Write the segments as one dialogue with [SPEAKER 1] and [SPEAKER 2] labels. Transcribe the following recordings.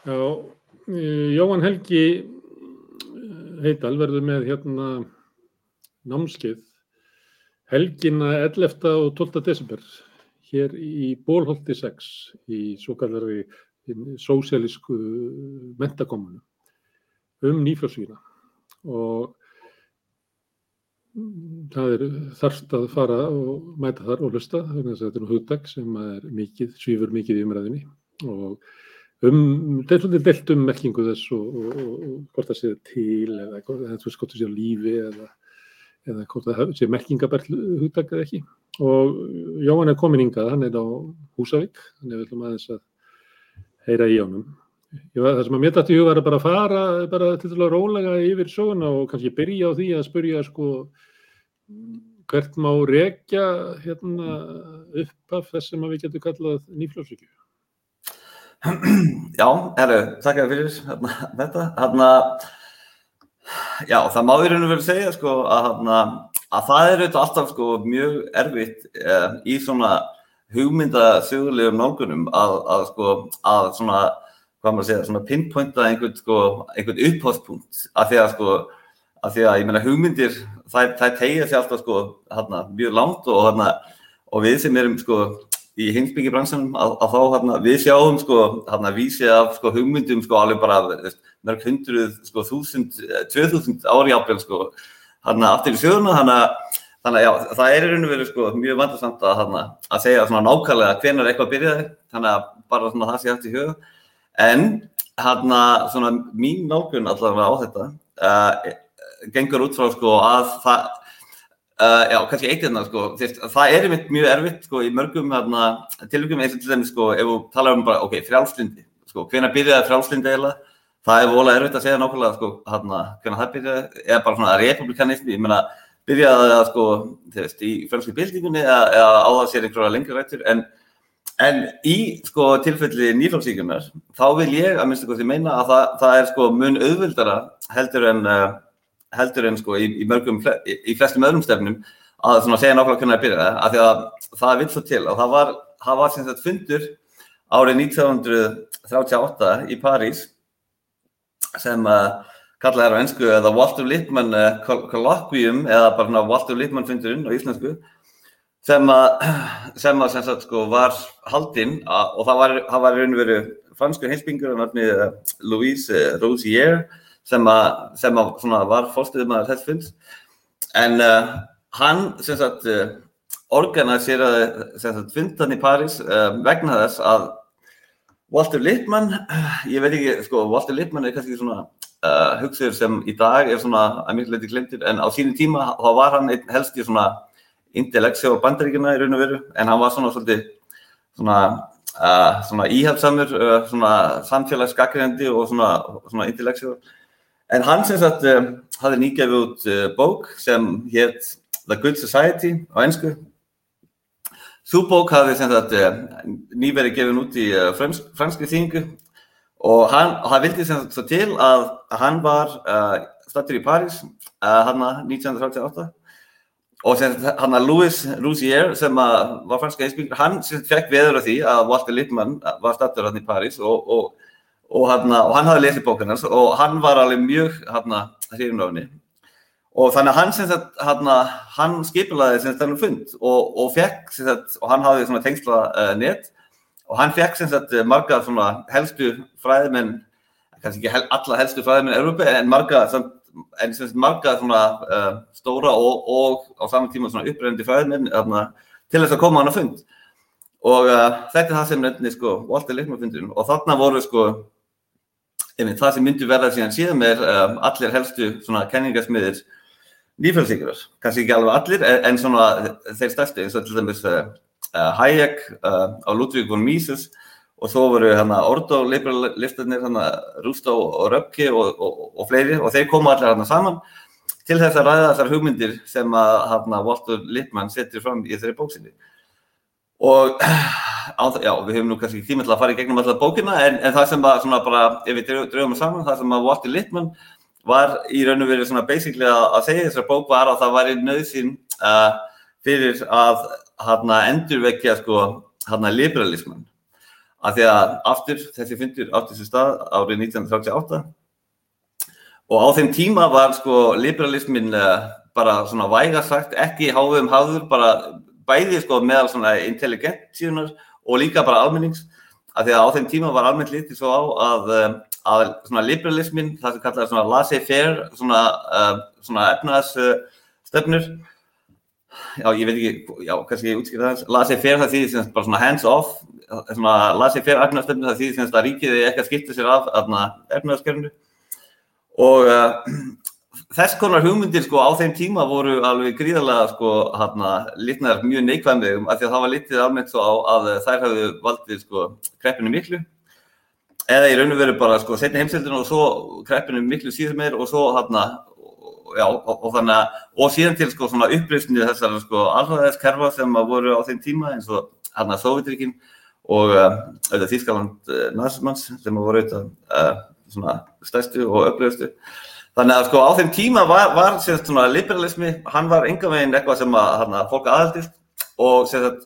[SPEAKER 1] Já, Jóhann Helgi Heidal verður með hérna námskeið helgina 11. og 12. desember hér í Bólholti 6 í svo kallari sósialísku mentakomunu um nýfjársvína og það er þarft að fara og mæta þar og hlusta þannig að þetta er hugdag sem er mikið, svífur mikið í umræðinni og um, þetta er svolítið delt um merkingu þess og, og, og, hvort það sé til eða hvort það sé á lífi eða, eða hvort það sé merkingabært hugdag eða ekki og Jóhann er komin yngað, hann er á Húsavík hann er vel aðeins að heyra í honum Já, það sem að mér dætti í huga er bara að fara bara til að rólega yfir sóna og kannski byrja á því að spurja sko hvert má rekja hérna upp af þess sem við getum kallað nýfljóðsvíkju.
[SPEAKER 2] Já, herru, takk fyrir þetta. Hérna, já, það má í raun og veru segja sko að, hérna, að það er auðvitað alltaf sko mjög erfitt eh, í svona hugmyndasögulegum nálgunum að, að sko að svona hvað maður segja, svona pinpointa einhvern, sko, einhvern upphóðspunkt af því að sko, af því að ég meina hugmyndir, það tegja sér alltaf sko, hérna, mjög langt og hérna, og við sem erum sko í heimsbyggjibransunum að, að þá hérna, við sjáum sko, hérna, vísið af sko hugmyndum sko alveg bara mörg hundruð, sko, þúsund, tvö þúsund ári ábjörn sko, hérna, aftur í sjöðuna, hérna, þannig að já, það er í raun og veru sko mjög vandarsamt að, hérna, að segja svona nákvæmlega hvenar eitthvað byrjaði, þannig að bara svona það sé hægt í huga. En hérna svona mín nálgun allavega á þetta uh, gengur út frá sko að það, uh, já kannski eitt hérna sko, það er einmitt mjög erfitt sko í mörgum hérna tilvægum eins og til dæmis sko ef þú talar um bara ok, frjálslindi, sko hvena byrjaði frjálslindi eiginlega, það er volað erfitt að segja nákvæmlega sko hérna hvena það byrjaði, eða bara svona republikanismi, ég meina byrjaði það sko, þú veist, í fransku bildingunni eða, eða á það sér einhverja lengri rættur en En í sko, tilfelli nýflóksíkunar þá vil ég að minnst eitthvað því meina að það, það er sko, mun auðvildara heldur en, uh, heldur en sko, í, í, mörgum, í, í flestum öðrum stefnum að segja nákvæmlega hvernig það byrjaði af því að það vil svo til og það var, það var sem sagt fundur árið 1938 í París sem uh, kallað er á ennsku eða Walter Lippmann Colloquium eða bara Walter Lippmann fundurinn á íslensku sem að, sem að sem sagt, sko, var haldinn og það var, það var raun og veru franskur heilsbyngur nafni uh, Louise Rosier sem að, sem var fórstuðum að þess funds. En uh, hann sem sagt organiseeraði fundan í París vegna þess að Walter Lippmann, ég veit ekki, sko, Walter Lippmann er kannski svona hugsaður sem í dag er svona að mjög leiti glemtir en á sínum tíma þá var hann helst í svona intellektsjá á bandaríkjuna í raun og veru en hann var svona svolítið svona, uh, svona íhaldsamur uh, svona samfélagsgaggrindi og svona, svona intellektsjá en hann sem sagt uh, hafði nýgefið út bók sem hétt The Good Society á ennsku Þú bók hafði sem sagt nýverið gefin út í fransk, franski þýngu og hann, hann vildi sem sagt svo til að hann var stattur í París hann 1938 og hann að Louis Rousier sem var franska einsbyggur, hann fekk veður af því að Walter Lippmann var stattur hann í París og, og, og, hana, og hann hafði lesið bókinn hans og hann var alveg mjög hrifin af henni. Og þannig að hann, sagt, hana, hann skipilaði þennan fund og fekk, sagt, og hann hafði tengsla uh, net. Og hann fekk sagt, marga helstu fræðimenn, kannski ekki hel, alla helstu fræðimenn í Európa en marga en marga svona uh, stóra og, og á saman tíma uppröndi fræðminn til þess að koma hann að fund. Og uh, þetta er það sem nefnir sko Walter Lippmann fundin og þarna voru sko einmitt, það sem myndi verða síðan síðan með um, allir helstu svona kenningasmiðir nýfjöldsíkurar, kannski ekki alveg allir en svona þeir stærsti eins og til dæmis uh, Hayek á Ludwig von Mises og svo voru hérna ordo-liberalistarnir hérna Rústó og Röpki og, og, og fleiri og þeir koma allir hérna saman til þess að ræða þessar hugmyndir sem að hérna Walter Lippmann setur fram í þeirri bóksinni og já, við höfum nú kannski tíma til að fara í gegnum alltaf bókina en, en það sem að svona bara, ef við drögum það saman, það sem að Walter Lippmann var í raun og verið svona basically að, segja þessar bók var að það var í nöðsinn uh, fyrir að hérna endurvekja sko hérna liberalismann. Að því að aftur þessi fundur átti sér stað árið 1938 og á þeim tíma var sko liberalismin uh, bara svona væga sagt ekki háðum háður bara bæði sko meðal svona intelligentjunar og líka bara almennings að því að á þeim tíma var almennt litið svo á að, eh, að svona liberalismin, það sem kallar svona laissez-faire, svona, uh, svona efnaðsstöfnur já, ég veit ekki, já, kannski ég útskýra það laissez-faire það þýðir sem bara svona hands-off svona laissez-faire efnaðsstöfnur það þýðir sem að ríkið er ekki að skipta sér af efnaðskerfnu og uh, þess konar hugmyndir sko á þeim tíma voru alveg gríðarlega sko hérna litnar mjög neikvæmlegum af því að það var litið almennt svo á að þær hafðu valdið sko kreppinu miklu. Eða í raun og veru bara sko setni heimsildinu og svo kreppinu miklu síður meir og svo hérna já og, og þannig að og síðan til sko svona upplýsni þessar sko alþjóðaðiskerfa sem að voru á þeim tíma eins og hérna Sovjetrikin og uh, auðvitað Þýskaland uh, Narsmanns sem að voru auðvitað uh, svona stærstu og upplýstu Þannig að sko á þeim tíma var, var sérst svona liberalismi, hann var enga veginn eitthvað sem að hana, fólk aðaldist og sérst að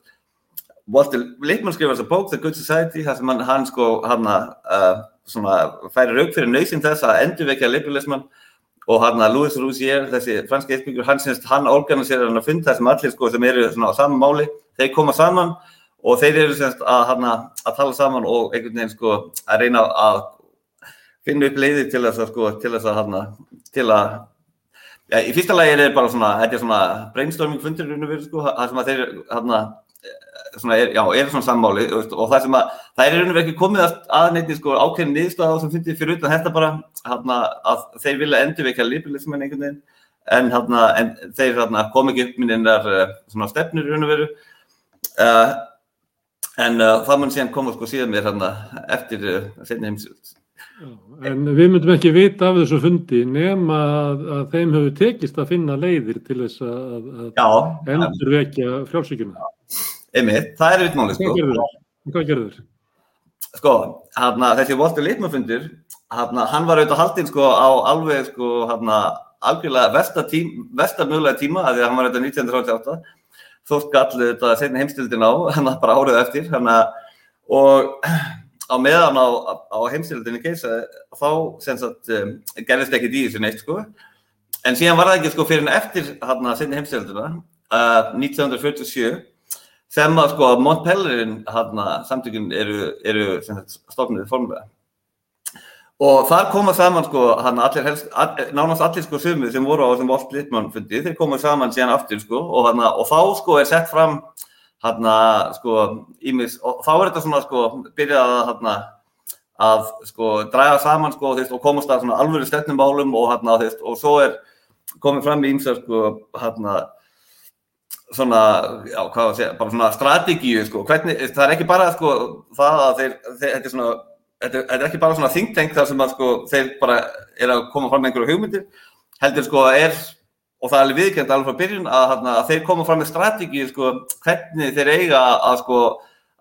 [SPEAKER 2] Walter Lippmann skrifar þessa bók, The Good Society, þar sem hann, hann sko hann uh, svona færi raug fyrir nöysinn þess að endurvekja liberalisman og hann að Louis Rousier, þessi franski eittbyggur, hann sérst, hann organiserar hann að funda þessum allir sko sem eru svona á saman máli, þeir koma saman og þeir eru sérst að að tala saman og einhvern veginn sko að reyna að finna upp leiði til þess að sko, til þess að hana, til að ja, í fyrsta lagi er þetta bara svona, þetta er svona brainstorming fundur sko, það sem að þeir hana, svona er, já, er svona sammáli og það sem að, það er raun og ekki komið aðneiti sko ákveðin niðurstöða sem fundir fyrir utan þetta bara, hana, að þeir vilja endurveikja liberalismin einhvern veginn en, hana, en þeir hana, kom ekki upp minninnar eh, svona stefnir og veru. Uh, en uh, það mun síðan koma sko síðan mér hérna eftir uh,
[SPEAKER 1] En við myndum ekki vita af þessu fundi nema að, að þeim hefur tekist að finna leiðir til þess að, að endur vekja frjálsvíkjuna.
[SPEAKER 2] Einmitt, það er vitmáli sko.
[SPEAKER 1] Hvað gerður þeir?
[SPEAKER 2] Sko, hana, þessi Walter Lippmann fundir, hana, hann var auðvitað haldinn sko á alveg sko hana, algjörlega vestamögulega tím, tíma, því að hann var auðvitað 1938, þó skall þetta setni heimstildin á, hann bara árið eftir, hann að og á meðan á, á heimstildinni geisa þá sagt, um, gerðist ekki þessu neitt sko. en síðan var það ekki sko, fyrir en eftir hann að sinni heimstildina uh, 1947 sem að sko Montpellierin samtökun eru, eru stofnið formulega og þar koma saman sko allir helst, all, nánast allir sko sumið sem voru á þessum Walt Lippmann fundi þeir koma saman síðan aftur sko og, hana, og þá sko er sett fram hérna sko ímis og þá er þetta svona sko byrjað að hérna að sko draga saman sko þeist, og komast að svona alvöru stefnumálum og hérna þeist, og svo er komið fram í ímsa sko hérna svona, já hvað að segja, bara svona strategíu sko, hvernig, það er ekki bara sko það að þeir, þeir þetta er svona þetta er, ekki bara svona think tank þar sem að sko þeir bara er að koma fram með einhverju hugmyndir heldur sko er og það er alveg viðkjönd alveg frá byrjun að, að, þeir koma fram með strategi sko, hvernig þeir eiga að, sko,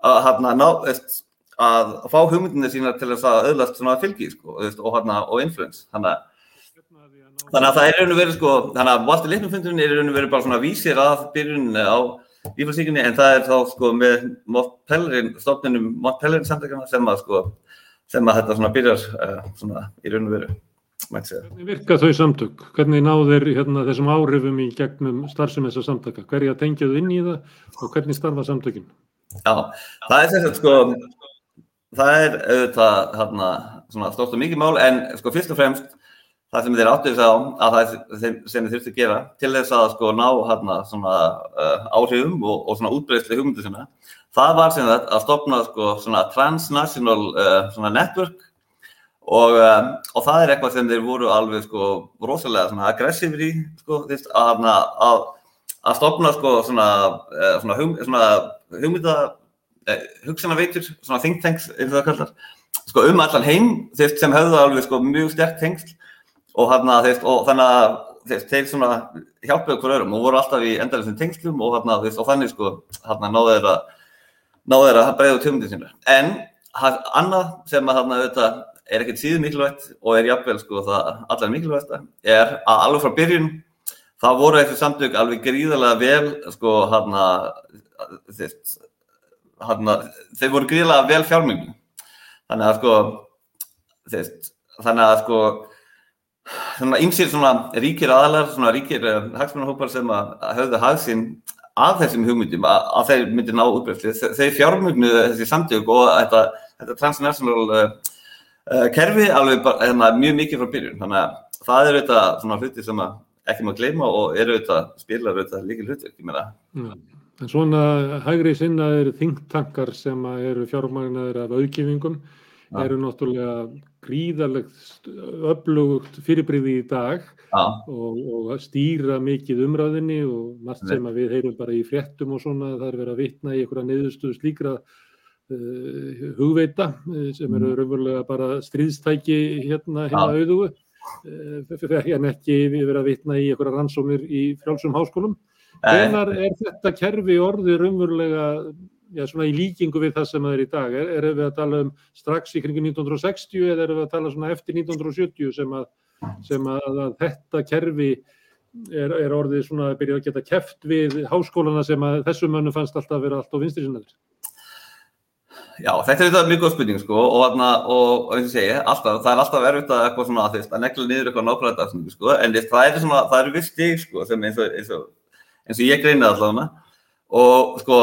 [SPEAKER 2] að, að fá hugmyndinni sína til þess að öðlast fylgi sko, og, og influence þannig, þannig að það er raun og verið sko, þannig að Walter Lippmann-fundurinn er raun og verið bara svona vísir að byrjun á lífhalsíkunni en það er þá sko með Montpellerin, stofnunum Montpellerin samtakana sem að sko sem þetta svona byrjar uh, svona í raun og verið
[SPEAKER 1] Hvernig virka þau samtök? Hvernig náður hérna, þessum áhrifum í gegnum starfsum þessar samtaka? Hverja tengjaðu inn í það og hvernig starfa samtökinn?
[SPEAKER 2] Já, það er þess að sko, það er auðvitað hérna, stórt og mikið mál en sko fyrst og fremst það sem þeir áttu þess að að það er sem þeir þurftu að gera til þess að sko ná hérna svona uh, áhrifum og, og svona útbreyðsli hugmyndu sinna. Það var sem þetta að stopna sko svona transnational uh, svona network Og, um, og það er eitthvað sem þeir voru alveg sko rosalega aggressífur í sko, að, að, að stopna sko svona, eh, svona, hum, svona hugmynda, eh, hugsanaveitur, svona think tanks eins og það kallar, sko um allan heim þvist, sem höfðu alveg sko mjög sterk tengsl og, hana, þvist, og þannig að þeir svona hjálpuðu okkur öðrum og voru alltaf í endalega tengslum og, hana, og þannig sko náðu þeir að, að breyða út hugmyndið sína. En annað sem að þarna auðvitað er ekkert síðan mikilvægt og er jafnvel sko það allar mikilvægsta er að alveg frá byrjun þá voru þessi samtök alveg gríðarlega vel sko hann að þau voru gríðilega vel fjármynglu. Þannig að sko, þeist, þannig að sko, svona ymsir svona ríkir aðalar, svona ríkir uh, hagsmunarhópar sem að höfðu hagsinn að þessum hugmyndum, að, að þeir myndi ná útbreyfli, þeir fjármögnuðu þessi samtök og þetta, þetta transnational uh, uh, kerfi alveg bara, hérna, mjög mikið frá byrjun, þannig að það eru þetta svona hluti sem að ekki maður gleyma og eru þetta spilar þetta líkil hluti, ég meina.
[SPEAKER 1] Ja. En svona hægri sinna eru þingtankar sem eru fjármagnaður af auðgifingum, ja. eru náttúrulega gríðarlegt öflugt fyrirbríði í dag
[SPEAKER 2] Já.
[SPEAKER 1] og, og stýra mikið umræðinni og margt sem við heyrum bara í fréttum og svona er verið að vitna í einhverja niðurstöðu slíkra hugveita uh, sem eru raunverulega bara stríðstæki hérna hérna auðugu uh, en ekki við verið að vitna í einhverja rannsómir í frjálsum háskólum. Hvenar er þetta kerfi orði raunverulega já, svona í líkingu við það sem það er í dag? Er, er við að tala um strax í kringu 1960 eða er við að tala svona eftir 1970 sem að, sem að, að þetta kerfi er, er orðið svona að byrja að geta keft við háskólana sem að þessum mönnum fannst alltaf að vera allt á vinstri sinnaður?
[SPEAKER 2] Já, þetta er þetta mjög góð spurning sko og, og eins og segja, alltaf, það er alltaf erfitt að eitthvað svona að að negla niður eitthvað nákvæmlega dagsinni sko en það er svona, það eru viss stig sko sem eins og, eins og, eins og ég greinaði allavega. Og sko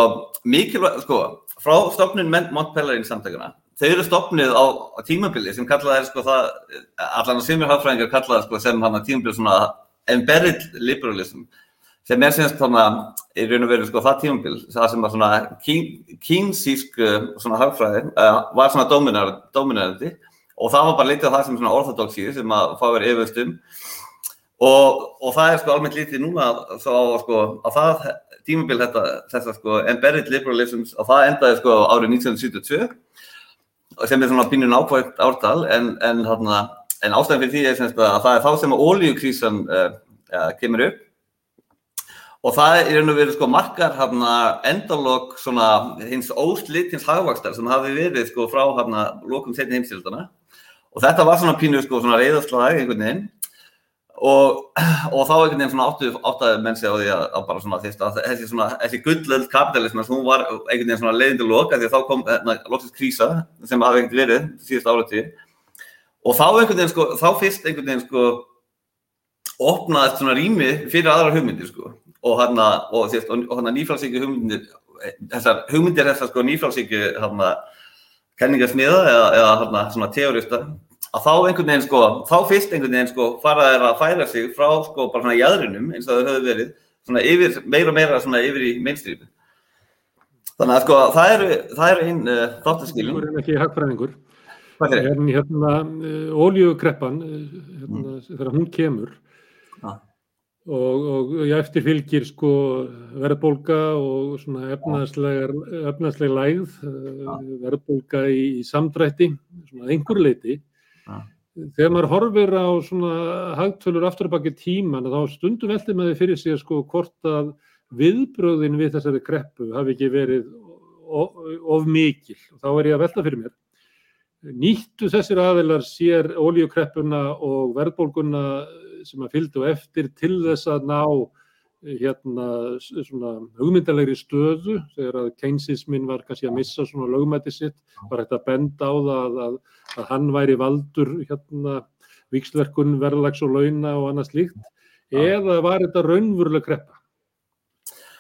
[SPEAKER 2] mikilvæg, sko frá stofnun Mont Pelerin samtækuna þau eru stofnuð á, á tímabili sem kallaði sko það, allan að semjur hafðfræðingar kallaði sko sem hann að tímabili svona embedded liberalism sem er semst þarna í raun og veru sko það tímabil, það sem var svona kínsísk svona hagfræði uh, var svona dominærandi og það var bara litið á það sem svona orthodoxíð sem að fá verið yfirstum og, og það er sko almennt litið núna svo á sko að það tímabil þetta, þetta sko embedded liberalism og það endaði sko árið 1972 sem er svona pínun ákvæmt ártal en, en, en ástæðan fyrir því er semst að það er þá sem að ólíukrísan uh, uh, kemur upp og það er einhvern veginn sko margar hérna endalók svona hins óslitt hins hagvakstar sem hafi verið sko frá hérna lókum setni heimstildana og þetta var svona pínu sko svona reyðarslag einhvern veginn. Og, og þá einhvern veginn svona áttu áttaði menn sig á því að, að bara svona þess að þessi svona þessi gullöld kapitalism hún var einhvern veginn svona leiðindi lók því að þá kom hérna lóksins krísa sem hafi einhvern verið síðust áratí og þá einhvern veginn sko þá fyrst einhvern veginn sko opnaðist svona rými fyrir aðra hugmyndir sko og hérna og, og, hérna nýfrálsíku hugmyndir þessar hugmyndir þessar sko nýfrálsíku hérna kenningarsmiða eða, eða hérna svona teorista að þá einhvern veginn sko þá fyrst einhvern veginn sko fara þeirra að færa sig frá sko bara svona jæðrinum eins og þau höfðu verið svona yfir, meira og meira svona yfir í mainstream. Þannig að sko það eru það eru einn uh, þáttaskilum
[SPEAKER 1] Það er ekki hagfræðingur. Hérna, hérna uh, ólíukreppan uh, hérna, þegar hún kemur og, og eftir fylgir sko verðbólka og svona efnaðslega lægð, ja. verðbólka í, í samdrætti, svona einhver leiti. Ja. Þegar maður horfir á svona hagtölur aftur að baki tíman, þá stundum veldi maður fyrir sig sko hvort að viðbröðin við þessari kreppu hafi ekki verið of, of mikil. Og þá er ég að velta fyrir mér. Nýttu þessir aðilar sér ólíukreppuna og verðbólguna sem að fylgdu eftir til þess að ná hérna svona hugmyndalegri stöðu þegar að keinsismin var kannski að missa svona lögmæti sitt var hægt að benda á það að, að hann væri valdur hérna vikslverkun, verðlags og launa og annað slíkt eða var þetta raunveruleg kreppa?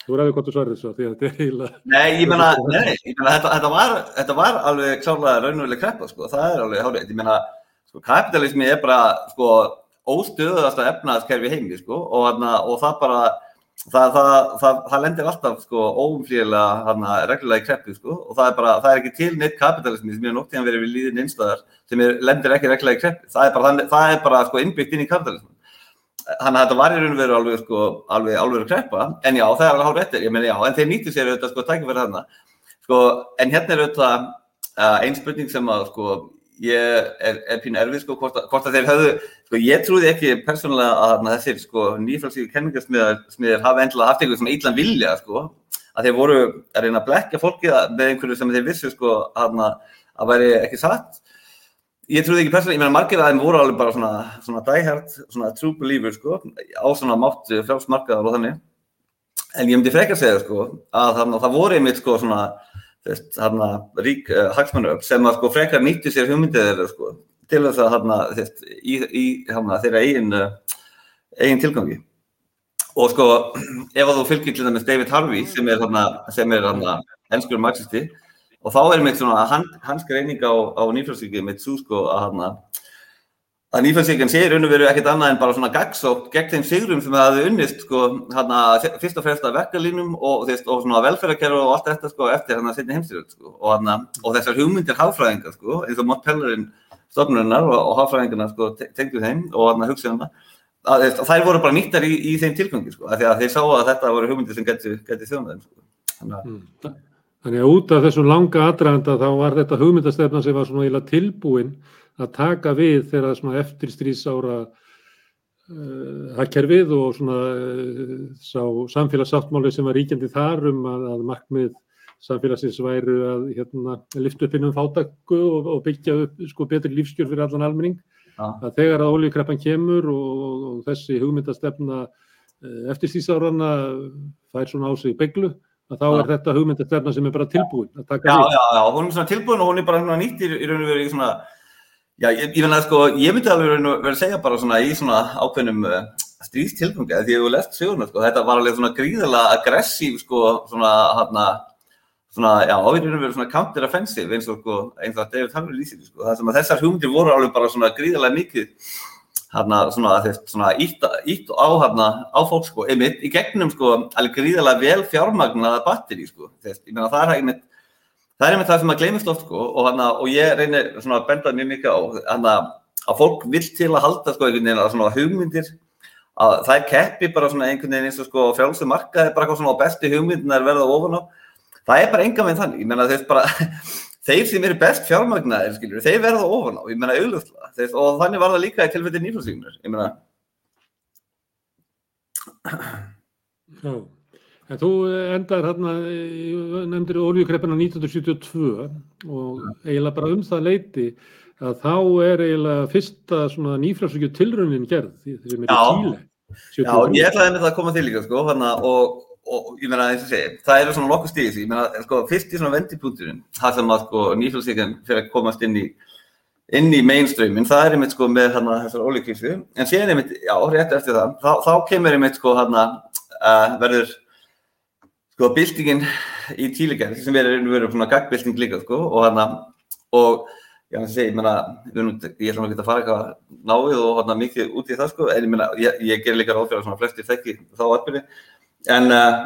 [SPEAKER 1] Þú ræði hvort þú svarir þessu því að þetta er eiginlega...
[SPEAKER 2] Nei, ég menna, nei, ég menna þetta, þetta, var, þetta var alveg klálega raunveruleg kreppa sko, það er alveg hálfrið, ég menna sko kapitalismi er bara sko óstöðast að efnaðskerfi heimi sko og, og það bara það, það, það, það lendir alltaf sko óumflíðilega reglulega í kreppu sko og það er bara, er ekki til neitt kapitalismi sem er nokt í að vera við líðin einstæðar sem er, lendir ekki reglulega í kreppu, það er bara, er bara sko innbyggt inn í kapitalismi þannig að þetta var í raun og veru alveg sko alveg alveg kreppa, en já það er alveg hálf réttir, ég menn já, en þeir nýttu sér auðvitað sko tækifæri þarna, sko en hérna er auðvitað uh, einn spurning sem að sko ég er, er pín erfið sko hvort að, hvort að þeir höfðu, sko ég trúði ekki persónulega að þessir sko nýfælsíku kenningarsmiðar hafa endilega haft einhvern svona íllan vilja sko að þeir voru að reyna að blekja fólki með einhverju sem þeir vissu sko að það væri ekki satt. Ég trúði ekki persónulega, ég meina margir að þeim voru alveg bara svona, svona diehard, svona true believer sko á svona mátt frjálfsmarkaðar og þannig en ég myndi frekar segja sko að það, það voru einmitt sko svona hana, rík uh, hagsmannöfn sem að sko frekar nýttu sér hugmyndið þeirra sko til þess að hana, þess, í, í hana, þeirra eigin, uh, eigin tilgangi. Og sko ef að þú fylgir til dæmis David Harvey sem er hana, sem er hana ennskur marxisti og þá er mitt svona hann, hans greining á, á nýfjöldsvíkið mitt svo sko að hana að nýfjöldsvíkjan sé í raun og veru ekkert annað en bara svona gagsótt gegn þeim sigurum sem það hefði unnist sko hana fyrst og fremst að verkalínum og, þess, og svona velferðarkerfi og allt þetta sko eftir hann að setja heimstyrjöld sko og, hana, og þessar hugmyndir hagfræðingar sko eins og Mott Pellerinn stofnurinnar og, og hagfræðingarna sko tengdu þeim og hann að hugsa um það að, að þær voru bara nýttar í, í þeim tilgangi sko að því að þeir sá að þetta voru hugmyndir sem geti þjóðan sko. Þannig að.
[SPEAKER 1] Þannig út af þessum langa aðdraganda þá var þetta hugmyndastefna sem var svona íla tilbúin að taka við þegar svona eftir strísára uh, hagkerfið og svona uh, sá samfélagsáttmáli sem var ríkjandi þar um að, að markmið samfélagsins væru að hérna, lifta upp innum fátakku og, og byggja upp sko betri lífskjör fyrir allan almenning.
[SPEAKER 2] Ja.
[SPEAKER 1] Að þegar að oljukreppan kemur og, og, og þessi hugmyndastefna uh, eftir strísáranna fær svona á sig beglu að þá er þetta hugmyndastefna sem er bara tilbúin að taka
[SPEAKER 2] Já,
[SPEAKER 1] við.
[SPEAKER 2] já, já, hún er svona tilbúin og hún er bara nýtt í, raun og veru í svona, já, ég, ég finna að sko, ég myndi alveg veru að segja bara svona í svona ákveðnum uh, stríðstilgangi, því að hef lest sögurna, sko, þetta var alveg svona gríðarlega aggressív, sko, svona, hérna, svona, já, og veru svona counter-offensive eins og, sko, eins og David Hammer lýsir, sko, það sem að þessar hugmyndir voru alveg bara svona gríðarlega mikið hérna svona, svona ítt, ítt á, hérna, á fólk sko, einmitt í gegnum sko alveg gríðarlega vel fjármagnaða batteri sko, þess, ég meina það er einmitt það er einmitt það sem að gleymist oft sko og hérna og ég reynir að benda mjög mikið á hérna að fólk vil til að halda sko einhvern veginn að hugmyndir að það er keppi bara svona einhvern veginn eins og sko frjálsum markaði bara svona á besti hugmyndinar verða ofan á það er bara enga veginn þannig, ég meina þess bara þeir sem eru best fjármagnaðir, skiljur, þeir verða ofan á, ég meina auðvitað, og þannig var það líka í tilfelli nýflóðsvíkunar, ég meina.
[SPEAKER 1] En þú endar hérna, nefndir oljukreppina 1972 og eiginlega bara um það leiti að þá er eiginlega fyrsta svona nýflóðsvíkju tilraunin gerð, því sem er í Tíle.
[SPEAKER 2] Já, ég ætlaði með það að koma til líka, sko, hérna, og og ég meina eins og segi, það eru svona nokkuð stíðis, ég meina sko fyrst í svona vendipunkturinn, það sem að sko nýfjöldsíkjan fyrir að komast inn í inn í mainstreamin, það er einmitt sko með hérna þessar ólíkvísu, en síðan einmitt, já, rétt eftir það, þá, þá kemur einmitt sko hérna uh, verður sko bildingin í tílegjær sem verður verður svona gagbilding líka sko og hérna og já, að segja, ég meina, ég ætla ekki að fara eitthvað náið og hérna mikið út í það sko, en ég meina, ég, ég ger líka ráð fyrir að svona flestir þekki þá atbyrði En, uh,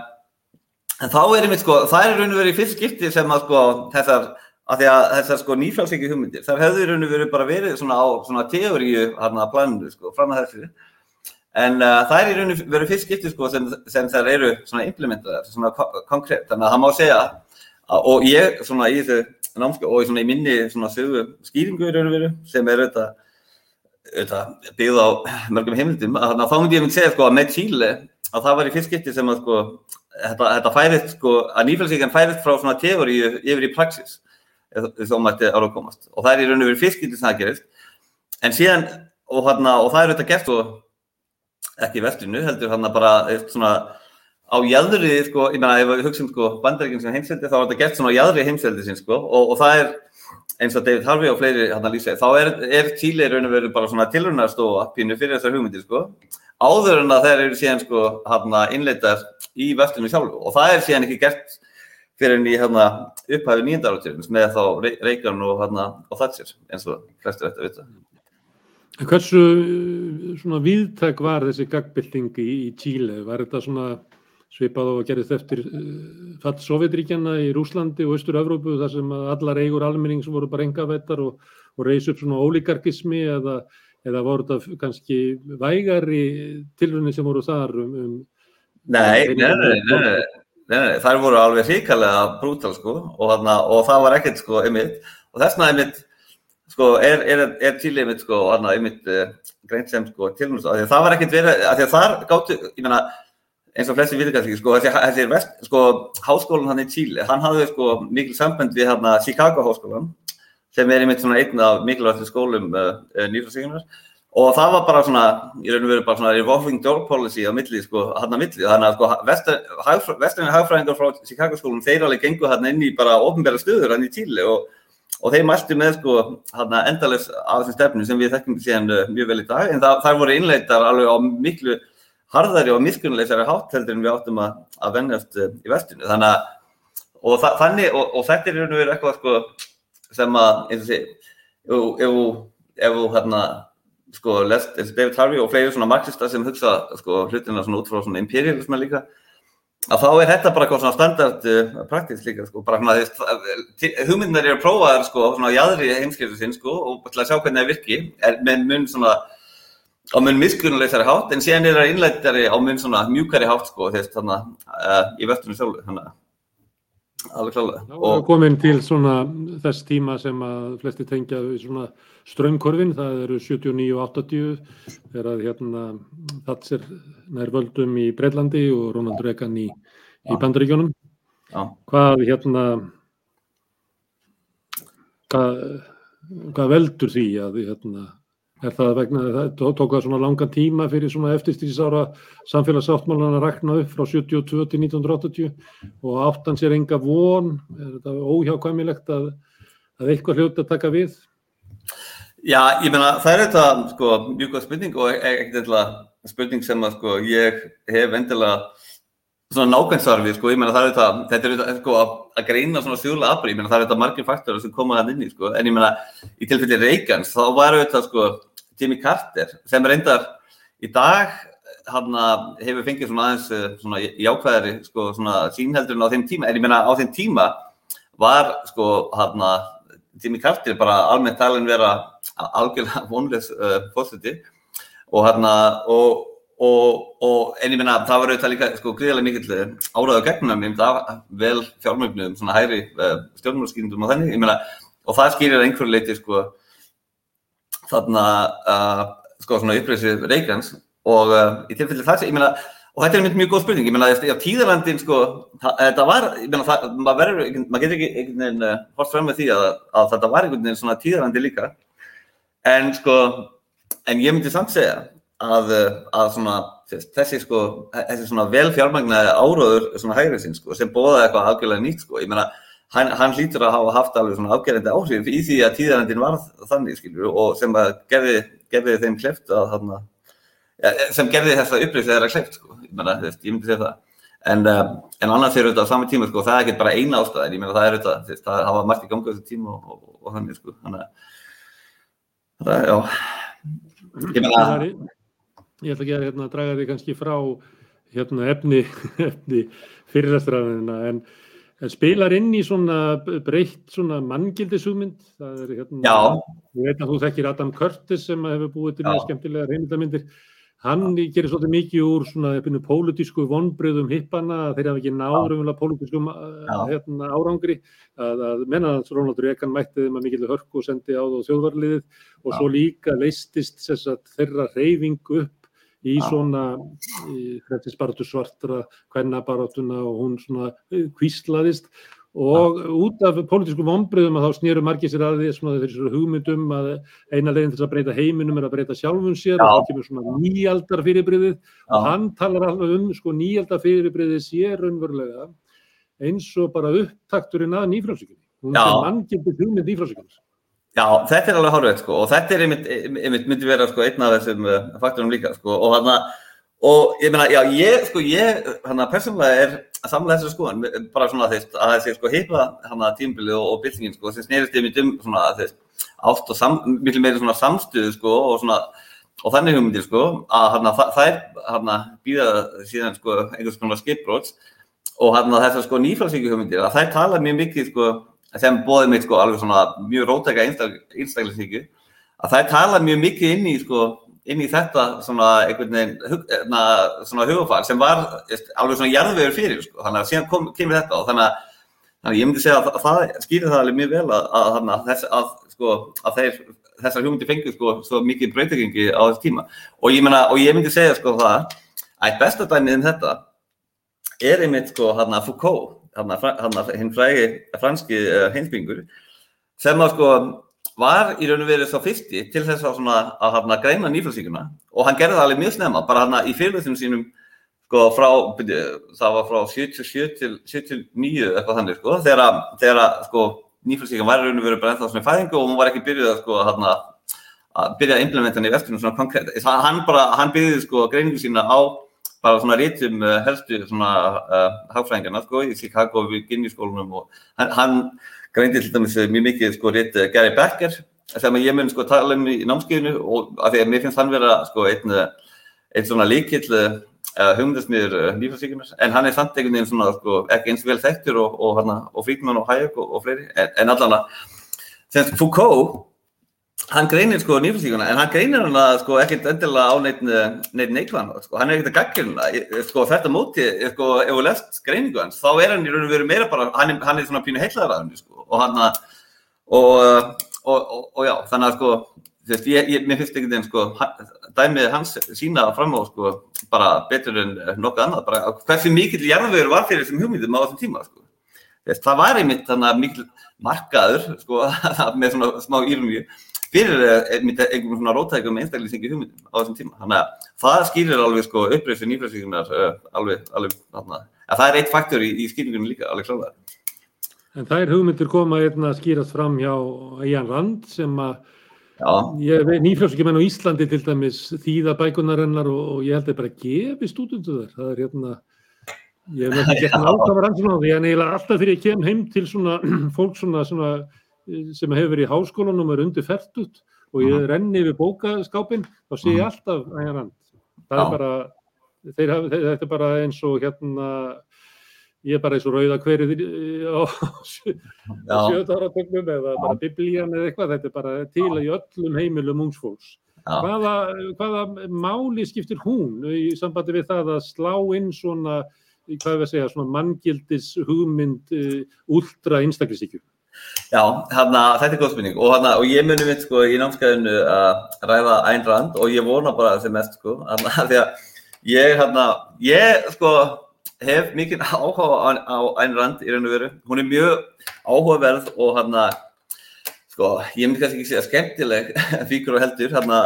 [SPEAKER 2] en þá er einmitt sko, það er raun og verið fyrst skipti sem að sko þessar, að því að þessar sko nýfrálsíki hugmyndir, þar hefur raun og verið bara verið svona á svona teóriu hérna að planinu sko, fram að þessu. En uh, það er í raun og verið fyrst skipti sko sem, sem þær eru svona implementaðar, svona konkrétt, þannig að það má segja að, og ég svona í þessu námsku og svona í minni svona sögu skýringu í raun og verið sem er auðvitað, byggð á mörgum heimildum, að þá myndi ég myndi segja sko að með Chile að það var í fyrst skipti sem að sko, þetta, þetta færist sko, að nýfjöldsíkjan færist frá svona teóriu yfir í praxis þó mætti ára að komast. Og það er í raun og verið fyrst skipti sem það gerist. En síðan og, hana, og það er auðvitað gert og ekki í vestrinu heldur hann bara svona á jæðri sko, ég meina ef við hugsaum sko bandaríkjum sem heimseldi þá er þetta gert svona á jæðri heimseldi sin sko og, og það er eins og David Harvey og fleiri hann að lýsa þá er, er Chile raun og verið bara svona tilrunarstofa pínu fyrir þessar hugmyndir sko áður en að þeir eru síðan sko hérna innleitar í vestunum sjálfu og það er síðan ekki gert fyrir enn í hérna upphæfi nýjendaráttjörnins með þá Reykján og hérna og Thatcher eins og flestur ætti að vita.
[SPEAKER 1] Hversu svona viðtæk var þessi gagbilding í, í Tíle? Var þetta svona svipað og gerðist eftir uh, fall Sovjetríkjana í Rúslandi og Östur-Európu þar sem allar eigur almennings voru bara engavettar og, og reys upp svona ólíkarkismi eða eða voru þetta kannski vægari tilrunni sem voru þar um, um
[SPEAKER 2] Nei, nei, nei, nei, nei, þær voru alveg hrikalega brútal sko og, þarna, og það var ekkert sko einmitt og þessna einmitt sko er, er, er til einmitt sko þarna einmitt uh, greint sem sko tilrunni sko, því það var ekkert verið, af því að þar gáttu, ég meina eins og flesti viðkvæmst ekki sko, þessi vest, sko háskólan hann í Tíli, hann hafði sko mikil samband við hérna Chicago háskólan sem er einmitt svona einn af mikilvægstu skólum uh, nýflarsíkunar og það var bara svona, í raun og veru bara svona revolving door policy á milli, sko, hann að milli, þannig að sko vestræðinni hagfræðingar frá Chicago skólum, þeir alveg gengu hann inn í bara ofnbæra stöður hann í Tíli og, og þeir mæltu með sko hann að endaless af þessum stefnu sem við þekkjum síðan uh, mjög vel í dag, en það, það voru innleitar alveg á miklu harðari og miskunnulegsari hátt heldur en við áttum að, að vennast uh, í vestinu, þannig að og, þa þannig, og, og þetta er í raun og veru eitthvað sko sem að, eins og sé, ef þú hérna sko, lest, eins og David Harvey og fleiri svona marxista sem hugsa sko hlutina svona út frá svona imperialisma líka að þá er þetta bara eitthvað svona standard uh, praktísk líka sko, bara svona því hugmyndir eru prófaðar sko svona á jæðri heimskiptu sinn sko og til að sjá hvernig það virki. Er með mun svona á mun miskunnulegsari hátt en síðan er það innlættari á mun svona mjúkari hátt sko þess þannig uh, í vestunum sjálfu þannig að alveg klálega.
[SPEAKER 1] Og komin til svona þess tíma sem að flesti tengja við svona strömmkorfin, það eru 79 og 80 þegar að hérna Thatcher nær völdum í Breitlandi og Ronald Reagan í, í Bandaríkjónum. Hvað hérna, hvað, hvað veldur því að hérna Er það vegna, það tók það svona langan tíma fyrir svona eftirstýrsára samfélagsáttmálan að rakna upp frá 72 til 1980 og áttan sér enga von, er þetta óhjákvæmilegt að, að eitthvað hljóta taka við?
[SPEAKER 2] Já, ég meina það er þetta sko mjög góð spurning og ekkert eitthvað spurning sem að sko ég hef endilega svona nákvæmsvarfið sko, ég meina það er þetta, þetta er þetta sko að, greina svona stjórnlega afbrið, ég meina það er þetta margir faktorar sem koma þann inn í sko, en ég meina í tilfelli Reykjans þá var þetta sko Jimmy Carter sem reyndar í dag hann hefur fengið svona aðeins eh, svona jákvæðari sko svona sínheldurinn á þeim tíma. En ég meina á þeim tíma var sko hann Jimmy Carter bara almennt talin vera algjörlega vonlegs uh, fórseti og hann og, og, og en ég meina það var auðvitað líka sko gríðilega mikill eh, áraðu gegnum ég meina vel fjármögnum svona hæri stjórnmálskýrindum og þannig ég meina og það skýrir einhverju leiti sko þarna uh, sko svona upprýðsið Reykjans og uh, í tilfelli sé, ég meina og þetta er mjög góð spurning, ég meina að tíðarlandin sko, þetta var, ég meina það, maður verður, maður getur ekki einhvern veginn uh, hort fram með því að, að þetta var einhvern veginn svona tíðarlandi líka. En sko, en ég myndi samt segja að, uh, að svona þessi sko, þessi svona velfjármagnaði áróður svona hægrið sinn sko, sem bóða eitthvað algjörlega nýtt sko, ég meina hann, hann hlýtur að hafa haft alveg svona afgerðandi áhrif í því að tíðarendin varð þannig skilju og sem að gerði, gerði þeim kleft að þarna, ja, sem gerði þessa upplýst þeirra kleft sko, ég myndi segja það. En, um, en annars er þetta á sami tíma sko, það er ekki bara eina ástæðin, ég meina það er þetta, það hafa margt í gangu þessu tíma og, og, og þannig sko, þannig að, það já,
[SPEAKER 1] ég meina. Ég ætla ekki að hérna, draga því kannski frá hérna, efni, efni fyrirræstrafinina en En spilar inn í svona breytt svona manngildisugmynd, það er hérna,
[SPEAKER 2] Já.
[SPEAKER 1] ég veit að þú þekkir Adam Curtis sem hefur búið til mjög skemmtilega reynildamindir, hann Já. gerir svolítið mikið úr svona pólitísku vonbröðum hippana, þeir hafa ekki náður umvel að pólitískum hérna, árangri, að, að menna að Ronald Reagan mætti þeim að mikilvæg hörku og sendi á það þjóðvarliðið og Já. svo líka leistist þess að þeirra reyfingu upp í svona hrettinsbaratu svartra kvennabarátuna og hún svona kvíslaðist og ja. út af pólitísku vonbröðum að þá snýru margir sér að því svona þeir hugmyndum að eina leginn til að breyta heiminum er að breyta sjálfum sér. Ja. og það kemur svona nýjaldar fyrirbriðið ja. og hann talar alveg um sko nýjaldar fyrirbriðið sér raunverulega eins og bara upptakturinn að nýfrálsíkunni hún er manngildið hugmynd nýfrálsíkunnars
[SPEAKER 2] Já, þetta er alveg hárveit sko og þetta er einmitt, einmitt myndi vera sko einn af þessum uh, faktorum líka sko og hann að, og ég meina, já, ég sko, ég, hann að persónulega er að samla þessu sko, bara svona þeist að þessi sko heipa hann að tímbilið og, og byltingin sko sem snerist einmitt um svona þeist átt og sam, miklu meiri svona samstuðu sko og svona, og þannig hugmyndir sko að hann að það er hann að býða síðan sko einhvers konar skipbróts og hann að þessar sko nýfalsíku hugmyndir að þær tala mjög mikið sko sem bóði mig sko alveg svona mjög rótækja einstaklingsíku að það tala mjög mikið inn í sko inn í þetta svona veginn hérna, svona hugafag sem var alveg svona jarðvegur fyrir sko. Þannig að síðan kom, kemur þetta og þannig að, þannig að ég myndi segja að það, skýrir það alveg mjög vel að, að, að, þess, sko þessar hugmyndi fengið sko svo mikið breytingi á þessu tíma. Og ég, meina, og ég myndi segja sko það að besta dæmið um þetta er einmitt sko hérna Foucault hinn frægi franski uh, heimsbyggur sem að sko var í raun og verið svo fyrsti til þess að, svona, að hana, greina nýfljóðsíkuna og hann gerði það alveg mjög snemma, bara hann í fyrirlutunum sínum sko frá, það var frá 77 til 79 eitthvað þannig sko, þegar, þegar sko nýfljóðsíkan var í raun og verið bara ennþá svona fæðingu og hún var ekki byrjuð að sko hann að byrja að implementa hann í vestunum svona konkrétt, hann bara, hann byrjuði sko greiningu sína á bara svona rítum uh, helstu svona uh, hagfræðingarna sko í Chicago við Ginni-skólunum og hann, hann greindi til dæmis mjög mikið sko rít uh, Gary Becker sem ég mun sko tala um í námskeiðinu og af því að mér finnst hann vera sko einn einn svona líkill uh, hugmyndasmiður nýfasíkunar uh, en hann er samt einhvern veginn svona sko ekki eins vel þekktur og, og, og, og Friedman og Hayek og fleiri. En, en allan að Foucault hann greinir sko nýflýsíkuna en hann greinir hann að sko ekkert endilega á neitt neitt neikvæðan sko. Hann er ekkert að gaggjurna sko þetta móti sko ef við lest greiningu hans þá er hann í raun og veru meira bara hann er, hann er svona pínu heilaðaraðunni sko og hann að og, og, og, og já þannig að sko þú veist ég, ég mér finnst ekkert einn sko dæmið hans sína fram á sko bara betur en nokkuð annað bara hversu mikill jarðvegur var fyrir þessum hugmyndum á þessum tíma sko. Þess, það var einmitt þannig að mikil markaður sko með svona smá írumíu fyrir eh, einhvern svona rótækum einstaklingstingi hugmyndum á þessum tíma. Þannig að það skýrir alveg sko uppreyfsir nýfræðsvíkunar eh, alveg, alveg þarna. En það er eitt faktor í, í skýringunum líka, alveg kláðar.
[SPEAKER 1] En það er hugmyndir koma einna að skýrast fram hjá Ian Rand sem að nýfræðsvíkumenn á Íslandi til dæmis þýða bækunarennar og, og ég held að það bara gefi stúdundu þar. Það er hérna, ég hef náttúrulega gett náttúrulega rannsóna á því en eiginlega alltaf fyrir ég kem heim til svona fólk svona, svona sem hefur verið í háskólanum er undir færtut og ég renni við bókaskápin þá sé ég alltaf ægjan rand. Það er bara þeir, þeir, þetta er bara eins og hérna ég er bara eins og rauða hverju á sjöta áratögnum eða bara biblían eða eitthvað þetta er bara til í öllum heimilum ungsfólks hvaða, hvaða máli skiptir hún í sambandi við það að slá inn svona hvað við segja, svona manngildis hugmynd úldra einstaklisíkjum
[SPEAKER 2] Já, hana, þetta er góð spurning. Og, hana, og ég muni mitt sko í námskæðinu að ræða Æn Rand og ég vona bara sem mest sko hana, því að ég, hana, ég sko hef mikið áhuga á, á Æn Rand í raun og veru, hún er mjög áhugaverð og hérna sko ég myndi kannski ekki segja skemmtileg fíkur og heldur, hérna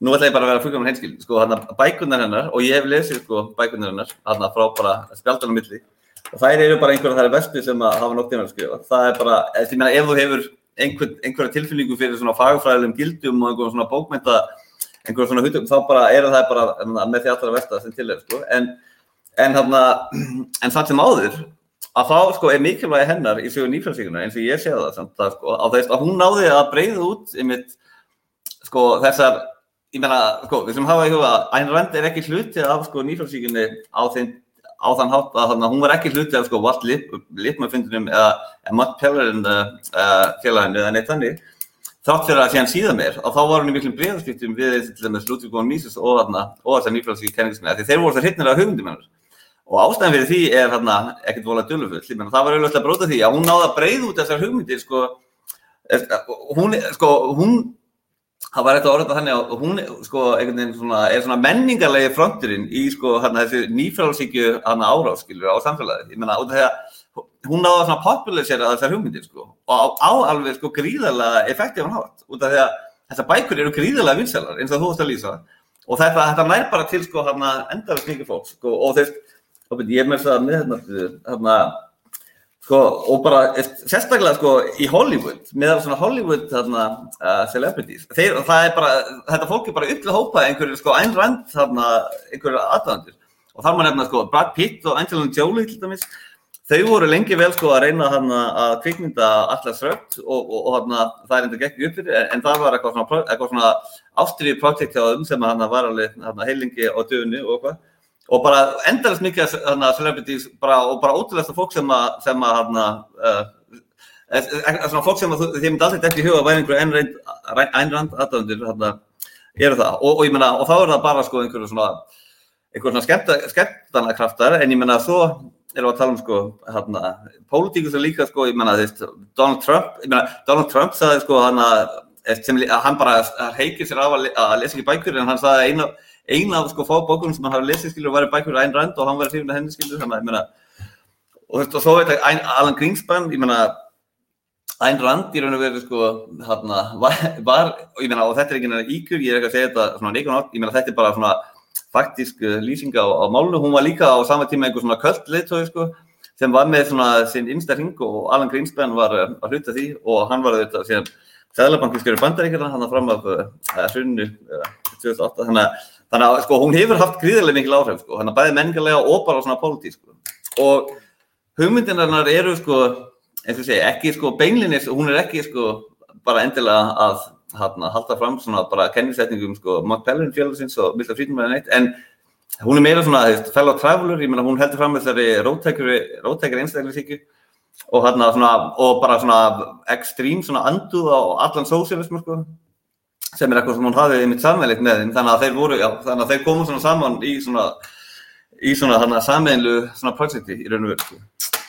[SPEAKER 2] nú ætla ég bara að vera fullkominn henskil, sko hérna bækunar hennar og ég hef lesið sko bækunar hennar hérna frá bara spjaldanum milli og þær eru bara einhverja þær bestu sem að hafa nokt tíma að skrifa það er bara, ég meina ef þú hefur einhver, einhverja tilfinningu fyrir svona fagfræðilegum gildum og einhverjum svona bókmynda einhverjum svona huttum, þá bara eru það bara hérna, með því allra versta sem til er sko. en, en þarna en það sem áður að þá sko er mikilvægi hennar í sögur nýfjölsíkunar eins og ég sé það samt að sko á þess að hún náði að breyða út einmitt sko þessar ég meina sko við sem hafa í huga Ayn Rand er ekki hluti af sko nýfjölsíkunni á þeim á þann hátt að þannig að hún var ekki hluti af sko Walt Lippmann-fundinum eða Matt Pellerin uh, félaginu eða neitt þannig. Þátt fyrir að sé hann síðan mér og þá var hann í miklum breyðarskiptum við Ludvig von Mises og þessar nýfræðsvík kenningisminni því þeir voru það hrittnir af hugmyndum hennar. Og ástæðan fyrir því er hérna ekkert volað döllufull það var auðvitað að bróta því að hún náða að breyða út þessar hugmyndir sko hún, sko, hún það var eitthvað orðað þannig að hún sko, svona, er svona menningarlegi fronturinn í sko, hana, þessu nýfrálsíkju áráskilur á af því að hún náða svona popularisera þessar hugmyndir sko, og á, á alveg sko gríðarlega effektívan hátt, út af því að þessar bækur eru gríðarlega vinsælar eins og þú ætti að lýsa. Og þetta, þetta nær bara til sko endarist mikið fólk sko, og þess, ég er með þess að með hérna Sko, og bara sérstaklega sko í Hollywood, meðal svona Hollywood þarna uh, celebrities, þeir, bara, þetta fólk er bara upplega hópað einhverju sko Ayn Rand þarna, einhverju aðdæðandur og þar maður nefna sko Brad Pitt og Angelina Jolie til dæmis, þau voru lengi vel sko að reyna þarna að kvikmynda allar srögt og, og, og þarna það er enda gekk upp fyrir, en, en það var eitthvað svona, svona ástriði projekt hjá þeim sem var alveg heilingi á dögunni og eitthvað og bara endalast mikið hana, celebrities bara, og bara ótrúlega fólk sem að, sem að hana, uh, svona fólk sem að þið myndi alltaf ekki huga að væri einhverju einrand aðdöndir eru það. Og, og ég menna og þá er það bara sko einhverju svona einhverju svona skemmtana kraftar en ég menna svo erum við að tala um sko hérna pólitíkus er líka sko ég menna Donald Trump ég menna Donald Trump sagði sko hann að hann bara heikir sér af að, að lesa ekki bækur en hann sagði einu eina af sko fá bókunum sem hann hafi lesið skilur og væri bækur Ayn Rand og hann var hrifin að henni skilur þannig að ég meina og þú veist og svo veit ég Alan Greenspan ég meina Ayn Rand í raun og veru sko hérna var, og ég meina og þetta er ekki náttúrulega íkur, ég er ekki að segja þetta svona neikun átt, ég meina þetta er bara svona faktísk uh, lýsing á, á málunu, hún var líka á sama tíma einhver svona köld leitói sko sem var með svona sinn innsta hring og Alan Greenspan var uh, að hluta því og hann var þetta síðan Sæðalabankinskjöru bandaríkjana hann að fram af hrunnu uh, 2008 þannig að, þannig að sko hún hefur haft gríðilega mikil áhrif sko, þannig að bæði menningarlega og bara svona pólitísk sko. og hugmyndinar eru sko eins og segja, ekki sko beinlinis, hún er ekki sko bara endilega að hana, halda fram svona bara kennisetningum sko Mark Pellin félagsins og Milla Friedman en hún er meira svona, þú veist, fellow traveler, ég meina hún heldur fram þessari rótækri einstaklingsíkju og hérna svona, og bara svona ekstrím svona anduð á allan sósialismu sko sem er eitthvað sem hún hafið í mitt samvegleitt með þeim, þannig að þeir voru, já, þannig að þeir komu svona saman í svona í svona þarna sameinlu svona projekti í raun og veru sko.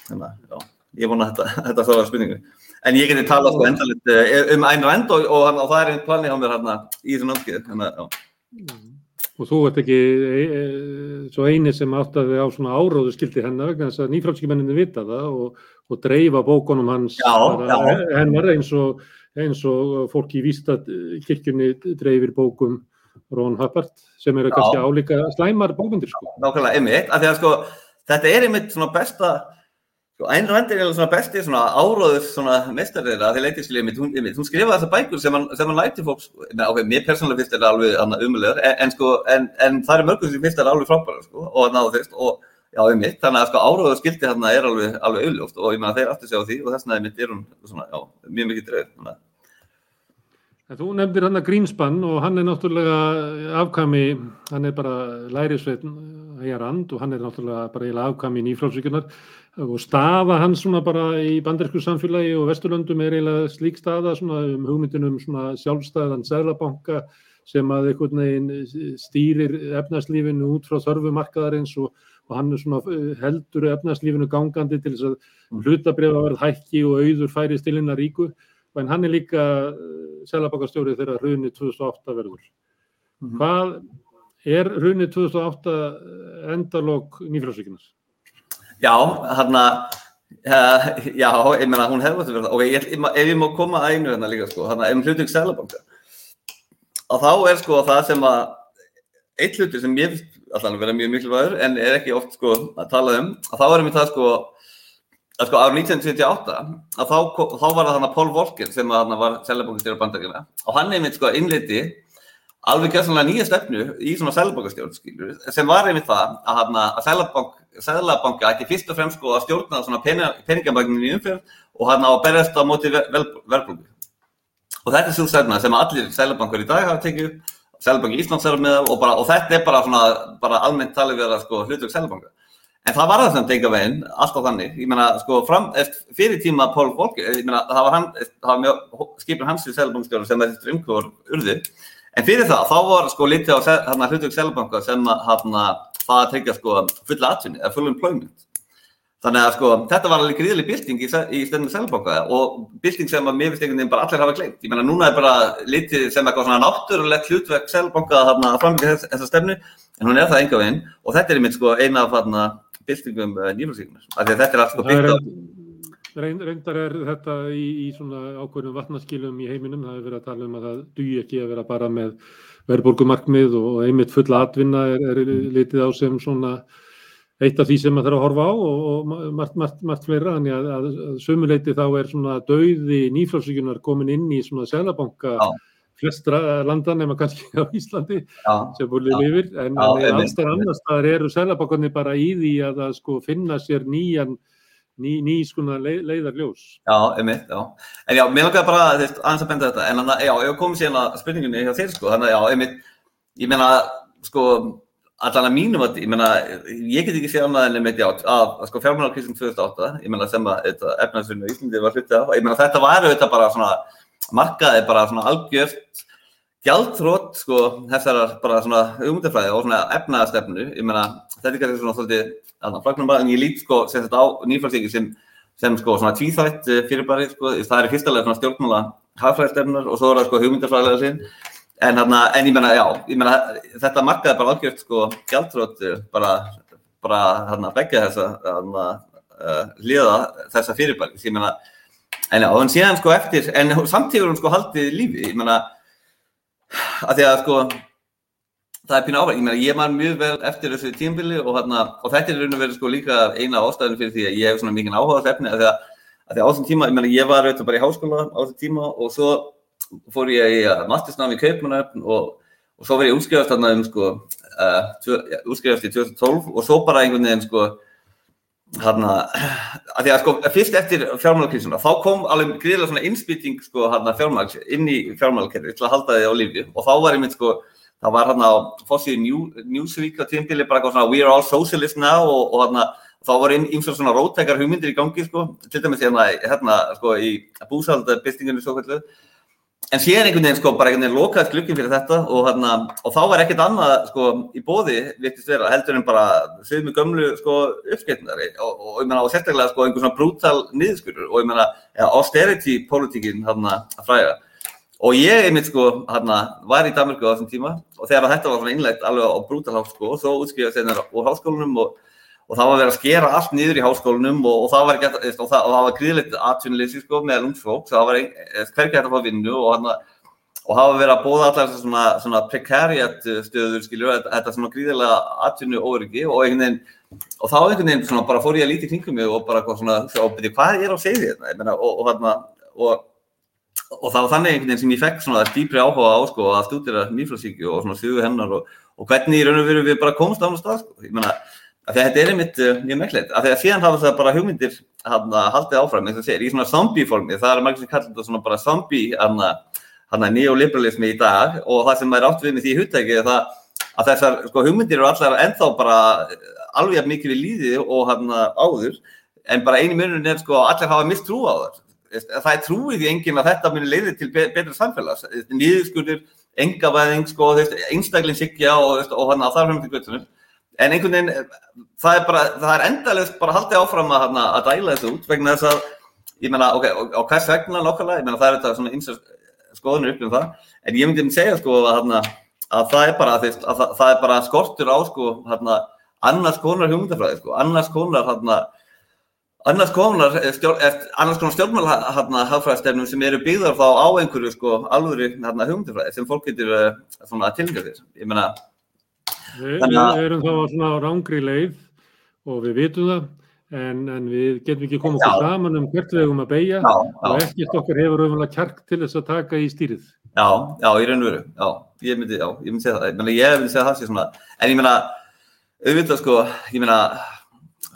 [SPEAKER 2] þannig að, já ég vona að þetta, þetta svarar spurningu. En ég geti talað sko endalit um Ayn Rand og, og, og það er einn planið á mér hérna í þessu námskeið.
[SPEAKER 1] Og þú ert ekki e, e, svo eini sem áttaði á svona áróðu skildi hennar vegna þess að nýfrálskjumenninni vita það og, og dreifa bókunum hans
[SPEAKER 2] já, já.
[SPEAKER 1] hennar eins og, eins og fólk í Vístadkirkjunni dreifir bókum Ron Hubbard sem eru kannski álíka slæmar bókundir sko.
[SPEAKER 2] Nákvæmlega, einmitt, af því að sko þetta er einmitt svona besta Sko, Ayn Rand er svona besti svona áróður svona mestarriðra að því leitið skilja mitt, hún, hún skrifaði þessar bækur sem hann, hann læti fólks, ok, mér persónulega finnst þetta alveg umöðulegar, en, en sko, en, en það er mörgum sem finnst þetta alveg frábæra, sko, og náðu þess, og já, um mitt, þannig að sko áróður skildi hérna er alveg, alveg auðljóft og ég meina þeir aftur segja á því og þess vegna er mitt er hún svona, já, mjög mikið að.
[SPEAKER 1] Þú nefndir hann að Greenspan og hann er náttúrulega afkami, hann er bara lærisveitin Æjar Rand og hann er náttúrulega bara afkami nýfrálsvíkunar og staða hans svona bara í bandarísku samfélagi og Vesturlöndum er eiginlega slík staða svona um hugmyndunum svona sjálfstæðan seglabanka sem að einhvern veginn stýrir efnarslífinu út frá þörfumarkaðarins og, og hann er svona heldur efnarslífinu gangandi til þess að mm. hlutabriða verð hækki og auður færi stilina ríku en hann er líka seglabankastjórið þegar hrunni 2008 verður. Mm -hmm. Hvað er hrunni 2008 endalók nýfrálsvíkinar?
[SPEAKER 2] Já, hérna, uh, já, ég meina, hún hefði verið það og ég, ef ég má koma að einu hérna líka, sko, hérna, um hlutning Sælabanka, að þá er sko það sem að, eitt hlutur sem ég allan verið mjög mikilvægur en er ekki oft sko að tala um, að þá erum við það sko, að sko árið 1978, að þá, þá var það þannig Pól Volker sem að var Sælabankastjóra bandakina og hann einmitt sko innleiti alveg gæðsannlega nýja stefnu í svona Sælabankastjórn, skilur, sem var einmitt það að, að Sælabank Sæðlabanka ekki fyrst og fremst sko að stjórna svona peningamækninu í umfjörð og hann á að berjast á móti verðbólgu. Og þetta er svo stefna sem allir sæðlabankar í dag hafa tekið upp, Sæðlabanki Íslands er með og, bara, og þetta er bara, svona, bara almennt talið að sko hlutverk Sæðlabanka. En það var það sem tengja veginn, alltaf þannig. Ég meina, sko, fram, fyrir tíma Pól Volker, ég meina, það var hann, það var skipin hans í Sæðlabankstjóru sem þessi umkvör urði. En fyrir það, þá var sko litið á hlutverk Sæðlabanka sem hérna það að tryggja sko fulla atvinni full employment. Þannig að sko þetta var alveg gríðileg bylting í, í stefnum Sælabanka og bylting sem að mér finnst einhvern veginn bara allir hafa glemt. Ég meina núna er bara litið sem eitthvað svona náttúrulegt hlutverk Sælabanka að framfylgja þess, þessa stefnu en hún er það enga veginn og þetta er einmitt sko eina af þarna byltingum uh, nýfjölsíkunar. Þetta er allt sko byggt á...
[SPEAKER 1] Reyndar er þetta í, í svona ákveðnum vatnaskilum í heiminum, það hefur verið að tala um að það duði ekki að vera bara með verðbólgumarkmið og einmitt fulla atvinna er, er litið á sem svona eitt af því sem maður þarf að horfa á og, og margt, margt, margt fleira, þannig að, að, að sömuleiti þá er svona dauði nýfrálsíkunar komin inn í svona selabanka flestra landa nema kannski á Íslandi Já. sem búið lifir, en, en allstar annars þar eru selabankarnir bara í því að, að sko finna sér nýjan ný, ný skona leið, leiðarljós.
[SPEAKER 2] Já, einmitt, já. En já, mér langar bara aðeins að benda þetta, en já, ég kom síðan að spurningunni hjá þér, sko, þannig að, já, einmitt, ég meina, sko, allan að mínum að, ég meina, ég get ekki séð annað en einmitt, já, að, sko, fjármjörnarkristin 2008, ég meina, sem að efnaðsvinnu í Íslandi var hluti af, ég meina, þetta var auðvitað bara svona, markaði bara svona algjört gjaldþrótt, sko, þessar bara svona umhundafræði og svona efnaðastefnu, ég meina, þetta er kannski svona svolítið flagnum bara, en ég lít sko sem þetta á nýflagsíki sem, sem sko svona tvíþætt eh, fyrirbæri sko, það er í fyrsta lega svona stjórnmála hafðfræðstefnur og svo er það sko hugmyndarfræðilega sinn en, hana, en ég menna, já, ég menna þetta markaði bara algjört sko gjaldrótt eh, bara, bara hérna begja þessa hérna uh, liða þessa fyrirbæri, ég menna en já, en síðan sko eftir, en samtíður hún sko haldið lífi, ég menna, að því að sko, það er pínu ávæg, ég meina, ég man mjög vel eftir þessu tímbili og hérna, og þetta er raun og verið sko líka eina ástæðin fyrir því að ég hef svona mikið áhugað efni, að því að, að því á þessum tíma, ég meina, ég var auðvitað bara í háskóla á þessum tíma og svo fór ég í mastersnámi í Kaupmannöfn og, og svo verið ég útskrifast þarna um sko, uh, útskrifast í 2012 og svo bara einhvern veginn sko, hérna, að því að sko, fyrst eftir fjármálakrísuna, þá kom alveg gríðilega svona innspýting sko, hérna, fjármálags inn í fjármálakerfi til að halda þið á lífi. Og þá var ég mynd sko, það var hérna á New, Newsweek á tímbili bara svona We are all socialists now og, og hérna, þá var einn eins og svona rótækar hugmyndir í gangi sko, til dæmis hérna, hérna sko, í búsaldabistingunni svo kvöldu en síðan einhvern veginn sko bara einhvern veginn lokaðist glukkin fyrir þetta og, hérna, og þá var ekkert annað sko í bóði vittist vera heldur en bara sögum með gömlu sko uppskiptnari og, og, og ég meina og sérstaklega sko einhvern svona brútal niðurskurur og ég meina ja, austerity politíkin hérna að fræga. Og ég einmitt sko hérna var í Danmarku á þessum tíma. Og þegar þetta var svona innlegt alveg á brútal háskó og svo útskrifaði þennar úr háskólanum og og það var verið að skera allt niður í háskólanum og, og það var, var gríðilegt atvinnleysi sko, með lungsfólk, það var hverkið hægt að fá vinnu og, hana, og það var verið að bóða allar svona, svona prekariat stöður, skiljur, þetta svona gríðilega atvinnu óryggi og einhvern veginn, og þá einhvern veginn svona bara fór ég að líti kringum mig og bara svona, svona hvað er á segði þetta, og, og, og það var þannig einhvern veginn sem ég fekk svona dýpri áhuga á sko að stúdira nýflagsíkju og svona sögu hennar og hvernig í raun og veru við bara komst á náttúrulega stað, sko, ég menna, að þetta er einmitt uh, mjög meðklægt, af því að síðan hafa það bara hugmyndir að haldið áfram, eins og segir, í svona zombie formi, það er margir sem kallar þetta svona bara zombie hann að neoliberalismi í dag. Og það sem er átt við með því húttæki er það að þessar sko, hugmyndir eru allar ennþá bara alveg mikið við líði og hann áður, en bara eini munun er sko að allir hafa mist trú á það. Það er trúið í enginn að þetta munir leiði til betra samfélags, nýðskurður, engavæðing, sko, einstaklingshyggja og, og hann að þar höfum til göttunum en einhvern veginn, það er bara, það er endalist bara haldið áfram að, að dæla þessu út vegna þess að, ég menna, ok, á hvers vegna nokkulega, ég menna það er þetta svona einsast skoðunir upp um það, en ég myndi að segja sko að, að það er bara, að það, það er bara skortur á sko, hérna, annars konar hugmyndafræði sko, annars konar, hérna, annars konar, stjórn, annars konar stjórnmál hérna hafðfræðstefnum sem eru byggðar þá á einhverju sko alvöru hérna hugmyndafræði sem fólk getur uh, svona tilhengar þér, ég menna,
[SPEAKER 1] Við, við erum þá á rángri leið og við vitum það en, en við getum ekki komið okkur saman um hvert við hefum að beigja og ekkert okkar hefur auðvitað kjark til þess að taka í stýrið.
[SPEAKER 2] Já, já, í raun og veru, já, ég myndi, já, ég myndi segja það, ég myndi, ég myndi segja það svona, en ég myndi að auðvitað sko, ég myndi að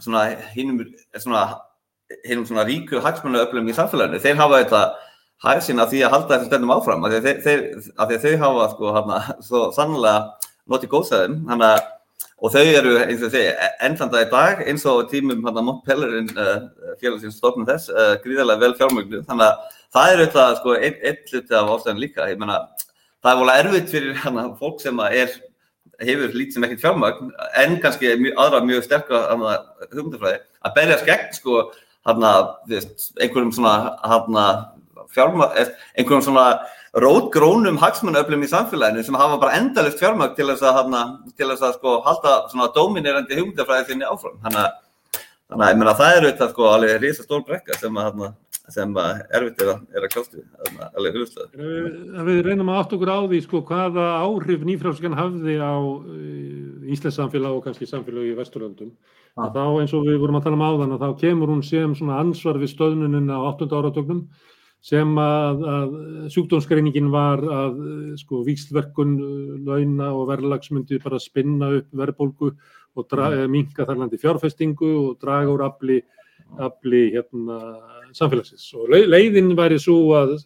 [SPEAKER 2] svona hinnum, svona, hinnum svona ríku hagsmennu öflum í samfélaginu, þeir hafa þetta hæðsinn að því að halda þessum stendum áfram, af því að þeir, að því að þau hafa sko, hérna, svo sannlega notið góðsæðum og þau eru eins og segja ennþanda í dag eins og tímum Mont Pelerin uh, félagsins stofnum þess uh, gríðarlega vel fjármögnu þannig að það er auðvitað sko, einn ein hluti af ástæðan líka. Ég menna það er volið erfitt fyrir hana, fólk sem er, hefur lítið sem ekkert fjármögn en kannski mjög, aðra mjög sterkar hugmyndafræði að berjast gegn sko, hana, veist, einhverjum svona fjármögn einhverjum svona rótgrónum hagsmunnaöflum í samfélaginu sem hafa bara endalist fjármögg til þess að, hana, til þess að sko, halda svona dominerandi hugmyndafræði þinni áfram. Þannig að, ég meina það er auðvitað sko alveg risa stór brekka sem að, hana, sem erfitt er að, er að klástu við, alveg hlustuða.
[SPEAKER 1] Við reynum að átt okkur á því sko hvaða áhrif nýfrálskan hafði á Íslands samfélag og kannski samfélag í Vesturlöndum. Ah. Þá eins og við vorum að tala um áðan að þá kemur hún sem svona ansvar við stöðnunum á 8. áratögnum sem að, að sjúkdómsgreiningin var að sko víkslverkun launa og verðlagsmyndi bara spinna upp verðbólgu og mm. minka þarlandi fjárfestingu og draga úr afli, afli hérna, samfélagsins. Og leiðin væri svo að,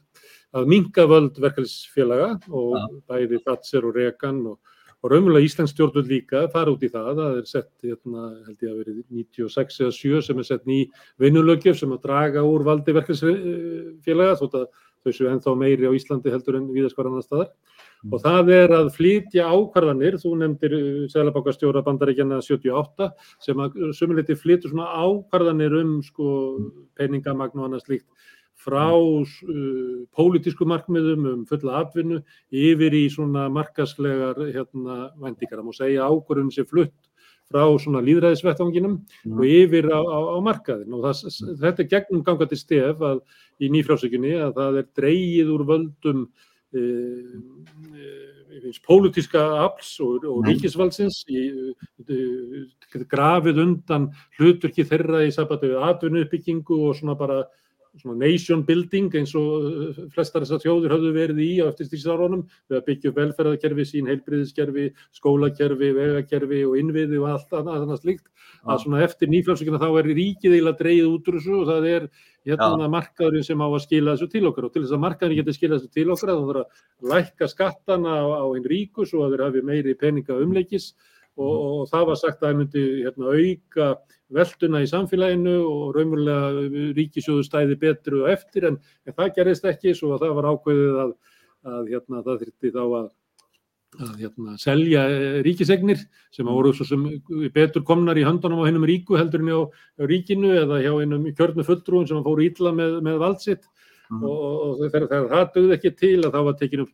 [SPEAKER 1] að minka völd verkefælisfélaga og bæði Thatcher og Reagan og og raunverulega Íslands stjórnvöld líka fara út í það, það er sett, hérna, held ég að verið 96 eða 7 sem er sett ný vinnulögjöf sem að draga úr valdi verkefnsfélaga þótt að þau séu ennþá meiri á Íslandi heldur en viðaskvar annar staðar mm. og það er að flytja ákvarðanir, þú nefndir uh, Sælabákastjóra bandaríkjana 78 sem að sumuleiti flytja svona ákvarðanir um sko peningamagn og annað slíkt frá uh, pólitísku markmiðum um fulla atvinnu yfir í svona markaslegar hérna, vendingar. Það má segja ákvörðun sem flutt frá svona líðræðisvettvanginum
[SPEAKER 2] Mhm.
[SPEAKER 1] og yfir á, á, á markaðin og það, þetta er gegnum gangandi stef að í nýfrjálsökinni að það er dreigið úr völdum e, e, pólitíska afls og, og
[SPEAKER 2] Mhm.
[SPEAKER 1] ríkisvaldsins í, e, grafið undan hluturki þeirra í sabatu atvinnuuppbyggingu og svona bara nation building eins og uh, flestar þessar þjóður höfðu verið í á eftir stýrsárunum við að byggja upp velferðarkerfi sín, heilbriðiskerfi, skólakerfi, vegakerfi og innviði og allt annað, annað slíkt. Að svona eftir nýfjálsökina þá er ríkið eiginlega dreigið út úr þessu og það er hérna markaðurinn sem á að skila þessu til okkar. Og til þess að markaðurinn getur skila þessu til okkar þá þarf að lækka skattana á, á einn ríkus og að þeir hafi meiri peninga umleikis og, og það var sagt að það myndi hérna, auka velduna í samfélaginu og raunverulega ríkisjóðu stæði betru og eftir en, en það gerist ekki svo að það var ákveðið að, að hérna, það þurfti þá að, að hérna, selja ríkisegnir sem voru sem betur komnar í höndunum á hennum ríku heldur en á, á ríkinu eða hjá hennum kjörnu fulltrúin sem fóru ítla með, með valdsitt
[SPEAKER 2] Mhm.
[SPEAKER 1] og, og, þegar, það dögði ekki til að það var tekin upp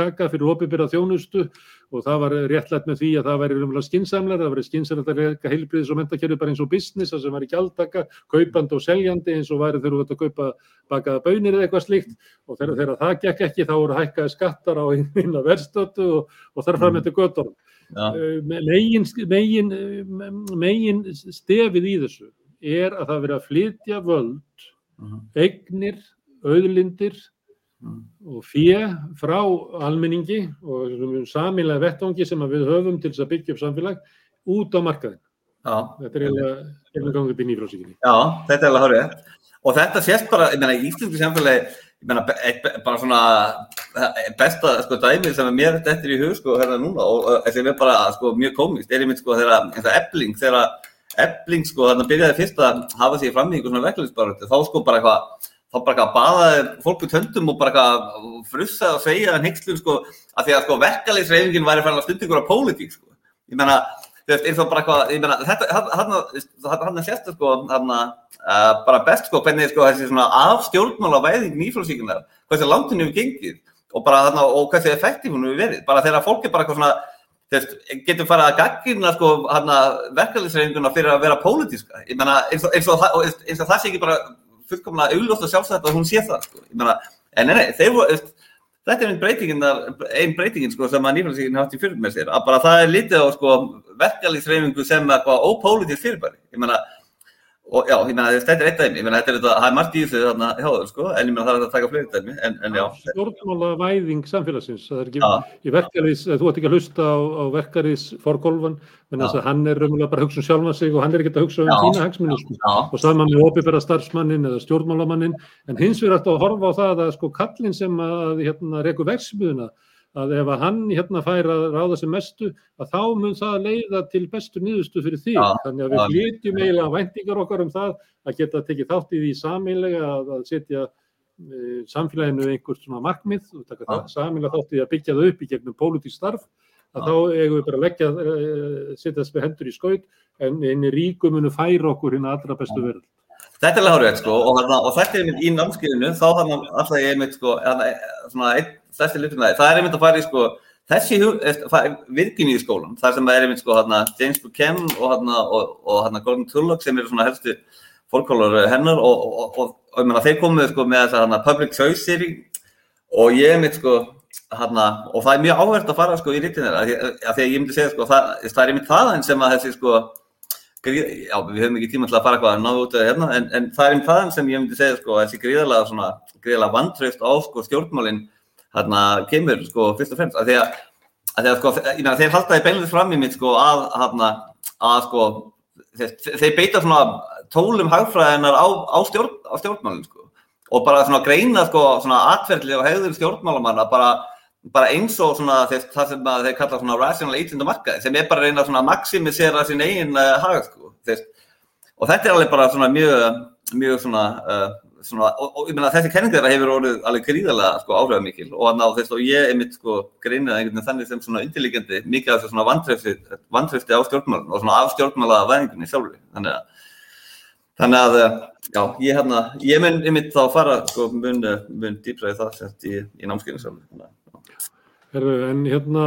[SPEAKER 1] gjaldtaka fyrir opibyrra þjónustu og það var réttlætt með því að það væri umlega skinsamlega, það væri skinsamlega að reyka heilbriðis og mentakerfi bara eins og business, það sem væri gjaldtaka, kaupandi og seljandi eins og væri þurfu að kaupa bakaða bönir eða eitthvað slíkt og þegar, þegar það gekk ekki þá voru hækkaði skattar á eina verðstötu og, og þar fram eftir göttunum.
[SPEAKER 2] Já.
[SPEAKER 1] Megin, megin, megin stefið í þessu er að það veri að flytja völd,
[SPEAKER 2] Mhm.
[SPEAKER 1] eignir, auðlindir. Og fjö frá almenningi og samilega vettvangi sem að við höfum til þess að byggja upp samfélag út á markaðin.
[SPEAKER 2] Já.
[SPEAKER 1] Þetta er eiginlega gangið upp í nýfrásíkinni.
[SPEAKER 2] Já, þetta er alveg hárið. Og þetta sést bara, ég meina, í íslensku samfélagi, ég meina, bara svona besta, sko, dæmið sem er mér eftir í hug, sko, hérna núna, og sem er bara, sko, mjög komist, er einmitt, sko, þegar, eins og ebling, þegar ebling, sko, þarna byrjaði fyrst að hafa sig fram í einhver svona vekklæðisbarötu, þá, sko, bara eitthvað, þá bara eitthvað baðaði fólk út höndum og bara eitthvað frussaði og segja en hengslum, sko, að því að, sko, verkalegsreifingin væri farin að stunda ykkur á pólitík, sko. Ég meina, þú veist, eins og bara eitthvað, ég meina, þetta, hann, er sérstu, sko, hann uh, bara best, sko, hvernig, sko, þessi svona afstjórnmála væðing nýfrálsíkunar, hversu langt hún hefur gengið og bara þarna, og hversu effektív hún hefur verið, bara þegar fólk er bara eitthvað svona, getur farið að gaggina, sko, hann verkefliðsreifinguna fyrir að vera pólitíska, ég meina, eins og, eins og, það- og eins, eins og það sé ekki bara fullkomlega augljóst og sjálfsagt að hún sé það, sko, meina, en nei, þeir voru, þetta er einn breytingin, einn breytingin sko, sem að nýfélagssíkin haft í fyrir með sér. Að bara það er lítið á sko, verkefliðsreifingu sem eitthvað ópolítið fyrirbæri. Ég meina, og já, ég meina þetta er eitt dæmi, ég meina þetta er þetta, það er margt í þessu þarna hjá þau sko, en ég meina það er að taka fleiri dæmi en, en já,
[SPEAKER 1] Stjórnmála væðing samfélagsins, það er ekki
[SPEAKER 2] Já.
[SPEAKER 1] í verkarís, þú ert ekki að hlusta á, á verkarís forgólfan, en þess
[SPEAKER 2] Já.
[SPEAKER 1] að hann er raunverulega bara að hugsa um sjálfan sig og hann er ekki að hugsa um þína hagsmunni. sko. og saman með opibera starfsmannin eða stjórnmálamannin en hins vegar ætti að horfa á það að sko kallin sem að hérna reku verksmiðuna að ef að hann hérna fær að ráða sem mestu að þá mun það leiða til bestu niðurstu fyrir því
[SPEAKER 2] Já,
[SPEAKER 1] þannig að við flytjum eiginlega væntingar okkar um það að geta tekið þátt í því sameilega að, að setja e, samfélaginu einhvert svona markmið og taka
[SPEAKER 2] Já.
[SPEAKER 1] það sameilega þátt í að byggja það upp í gegnum pólitísk starf að þá eigum við bara að leggja e, setja þess með hendur í skaut en einu ríku munu færa okkur hérna allra bestu verð
[SPEAKER 2] þetta er alveg hárið sko, og, og þetta er einmitt í námskeiðinu þá hann alltaf ég einmitt sko, það, það er einmitt að fara í sko, þessi virkinn í skólan, það sem er einmitt sko, hana, James Buchanan og, og, og Gordon Tullock sem eru svona helstu fórkólar hennar og, þeir komuð sko, með þessa hana, public choice seri og ég einmitt sko, hana, og það er mjög áhvert að fara sko, í rítin þeirra, af því að ég myndi segja sko, það, það er einmitt þaðan sem að þessi sko, já, við höfum ekki tíma til að fara eitthvað að náðu út eða hérna, en, en það er einmitt þaðan sem ég myndi segja sko, þessi gríðalega svona, gríðalega vantraust á sko, stjórnmálinn hérna kemur sko, fyrst og fremst, af því að, að að sko, meina, þeir haldaði beinlega fram í mitt sko, að, hérna, að sko, þeir, þeir beita svona tólum hagfræðinar á, á, stjórn, á stjórnmálinn sko, og bara svona greina sko, svona atverðli og hegður stjórnmálamanna bara bara eins og svona þess, það sem að þeir kalla svona rational agent markaði sem er bara að reyna að maximisera sín eigin uh, hag sko, þess, og þetta er alveg bara svona mjög mjög svona, uh, svona og, og ég meina þessi kenning þeirra hefur orðið alveg gríðarlega sko áhrifamikil og, ná, þess, og ég er mitt sko greinið einhvern veginn þannig sem svona undirlíkjandi mikið af þessu svona vantrefti, vantrefti á stjórnmálun og svona af stjórnmála væðingunni sjálfur þannig að Þannig að, já, ég hérna, ég mun einmitt þá fara, sko, mun, mun dýpra í það sett í, í námskeiðinu sjálfur.
[SPEAKER 1] Herru, en hérna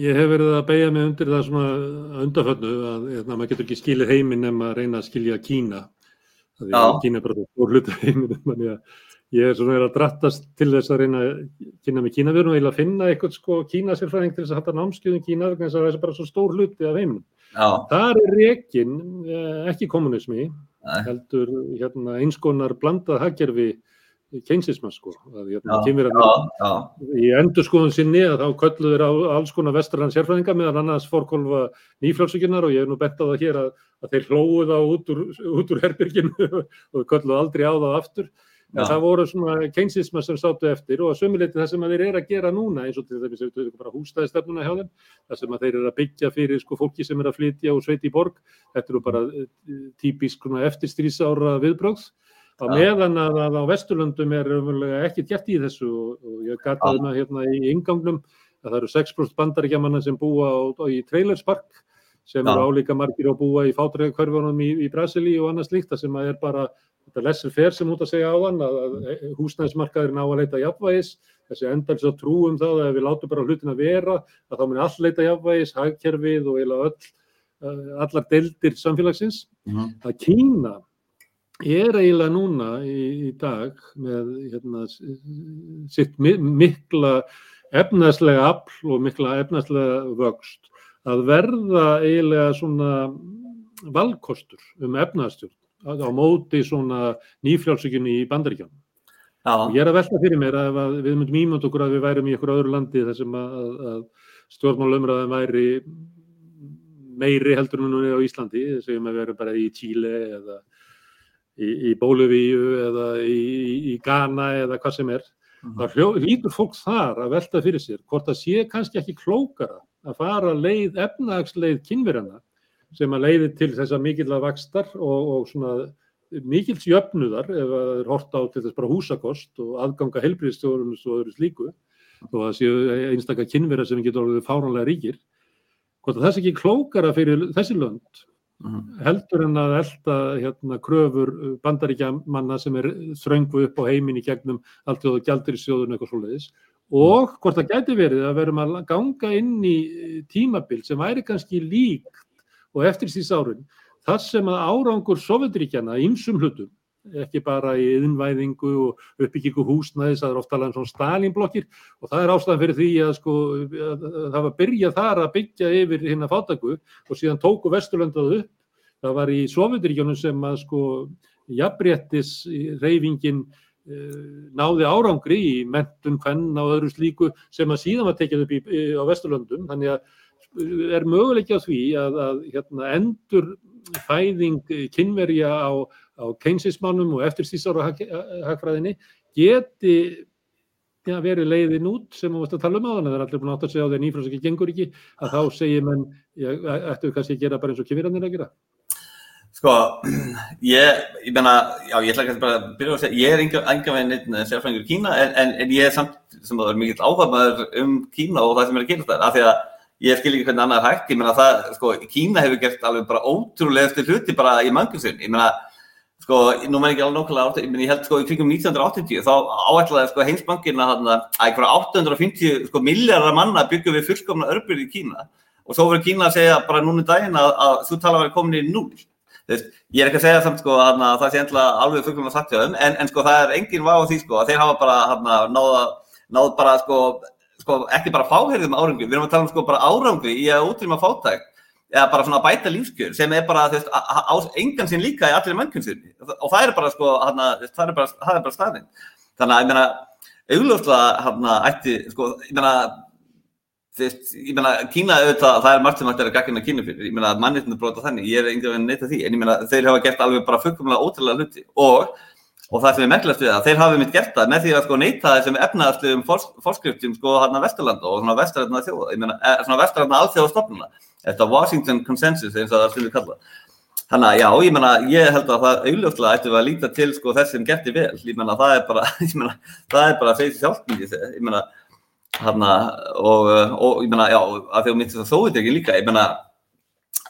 [SPEAKER 1] ég hef verið að beigja mig undir það svona undarfönnu að hérna, maður getur ekki skilið heiminn ef maður reyna að skilja Kína. Það er Kína bara stór hluti heiminn, þannig að ég er svona verið að drattast til þess að reyna að kynna með Kína. Við erum eiginlega að finna eitthvað sko Kína sérfræðing til þess að halda námskjöðum Kína, þannig að það er bara svo stór hluti af heiminnum. Það er rekin, ekki kommunismi, heldur hérna, einskonar blandað haggerfi keinsismann sko að hérna, kynverðarnir í endur skoðun sinni að þá kölluður á alls konar vestrarhann sérfræðinga meðan annars fórkólfa nýfljómsvíkunar og ég hef nú bett á það hér að, að þeir hlóðu þá út úr, út úr herbyrginu og kölluðu aldrei á það aftur. En það voru svona keinsismann sem sátu eftir og að sömuleyti það sem þeir eru að gera núna eins og til þess að við bara hústæðistefnuna hjá þeim það sem þeir eru að byggja fyrir sko fólki sem er að flytja og sveiti í borg. Þetta eru bara típisk eftirstrísára viðbröðs á meðan að, að á Vesturlundum er ekki gert í þessu og, og ég gataði maður hérna í ingangnum að það eru 6% bandaríkjamanna sem búa á, á, í trailerspark sem Já. eru álíka margir að búa í fátræðakörfunum í, í Brasili og annað slíkt það sem að er bara þetta lesser fair sem út að segja á þann að, að húsnæðismarkaðurinn á að leita jafnvægis þessi endals að trúum það að við látum bara hlutin að vera að þá munir all leita jafnvægis, hagkerfið og öll, allar deildir samfélagsins mhm. -huh. að Kína er eiginlega núna í, í dag með hérna, sitt mikla efnaðslega afl og mikla efnaðslega vöxt að verða eiginlega svona valkostur um efnaðstjórn á móti svona nýfjálfsökjunni í bandaríkjánum. Og ég er að velta fyrir mér að við myndum ímönd okkur að við værum í einhverju öðru landi þar sem að, að stjórnmálumræðin væri meiri heldur en núna á Íslandi, þess að við verum bara í Tíle eða í, í Bóluvíu eða í, í Ghana eða hvað sem er mm -hmm. þá lítur fólk þar að velta fyrir sér hvort það sé kannski ekki klókara að fara leið, efnagsleið kynverjana sem að leiði til þessa mikill að vakstar og, og svona mikills jöfnuðar ef það er hort á til þess bara húsakost og aðganga helbriðstjórnum og öðru slíku og það séu einstakar kynverja sem getur orðið fáránlega ríkir hvort það sé ekki klókara fyrir þessi lönd. Heldur en að elda hérna, kröfur uh, bandaríkja manna sem er þröngu upp á heiminni gegnum allt og gældir í sjóðun eitthvað svoleiðis. Og hvort það gæti verið að verum að ganga inn í uh, tímabild sem væri kannski líkt og eftir síðs árun þar sem að árangur Sovjetríkjana ímsum hlutum ekki bara í yðinvæðingu og uppbyggingu húsnæðis, það er ofta alveg svona Stalinblokkir og það er ástæðan fyrir því að, sko, að það var byrjað þar að byggja yfir hérna fátaku og síðan tóku Vesturlöndaðu upp. Það var í Sovjetiríkjónum sem að sko jafnbrettis reyfingin eh, náði árangri í mentun, hvenn og öðru slíku sem að síðan var tekið upp í, á Vesturlöndum. Þannig að er möguleikja því að, að hérna, endur fæðing kynverja á á keinsismannum og eftirstísára hagfræðinni geti ja, verið leiðin út sem við ættum að tala um á þannig að það er allir búin átt að segja á því að nýfrásaki gengur ekki að þá segir menn, ættu við kannski að gera bara eins og kynverðanir að gera?
[SPEAKER 2] Sko, ég, ég menna, já, ég ætla ekki bara að byrja að segja, ég er enga veginn einn sérfræðingur í Kína en, en, en ég er samt sem að það er mikill áhagmaður um Kína og það sem er að gera það, af því að ég skil ekki hvernig annað er hægt, ég menna það, sko, Kína hefur gert alveg bara ótrúlega hluti bara í mangusun, ég menna sko, nú menn ekki alveg nokkala átt, ég, ég held sko í kringum 1980 þá áætlaði sko heimsbankin að einhverja 850 sko, miljardar manna byggja við fullkomna örbyrði í Kína. Og svo verður Kína að segja bara núna í daginn að, að þú tala vera komin í núl. Þess, ég er ekki að segja samt sko að það sé endla alveg fullkomna sagt sko ekki bara fáherðum árangri, við erum að tala um sko bara árangri í að útrýma fátækt eða bara svona bæta lífskjör sem er bara, þú veist, engan sinn líka í allir mannkunnstunni og það er bara sko, hana, það er bara, það er bara staðinn. Þannig að, ég meina, augljóslega, hérna, ætti, sko, ég meina, ég meina, Kína auðvitað, það er margt sem hægt er að gagna Kína fyrir, ég meina, mannirnir brota þannig, ég er enga veginn neitt af því, en ég meina, þeir hafa gert alveg bara fullkomlega ótrúlega hluti. Og Og það sem er merkilegt við það, þeir hafi mitt gert það með því að sko neyta þessum efnaðarsluðum fórskriftum sko hérna Vesturlanda og svona vesturlandna þjóða, ég meina, eh, svona vesturlandna alþjóðastofnuna þetta Washington Consensus eins og það er sem við kalla þannig að já, ég menna, ég held að það auðvitað ættum við að líta til sko þess sem gerti vel, ég menna, það er bara ég menna, það er bara að segja sjálfmyndi ég menna, hérna og, og ég menna, já, að því að mitt þó veit ekki líka, ég menna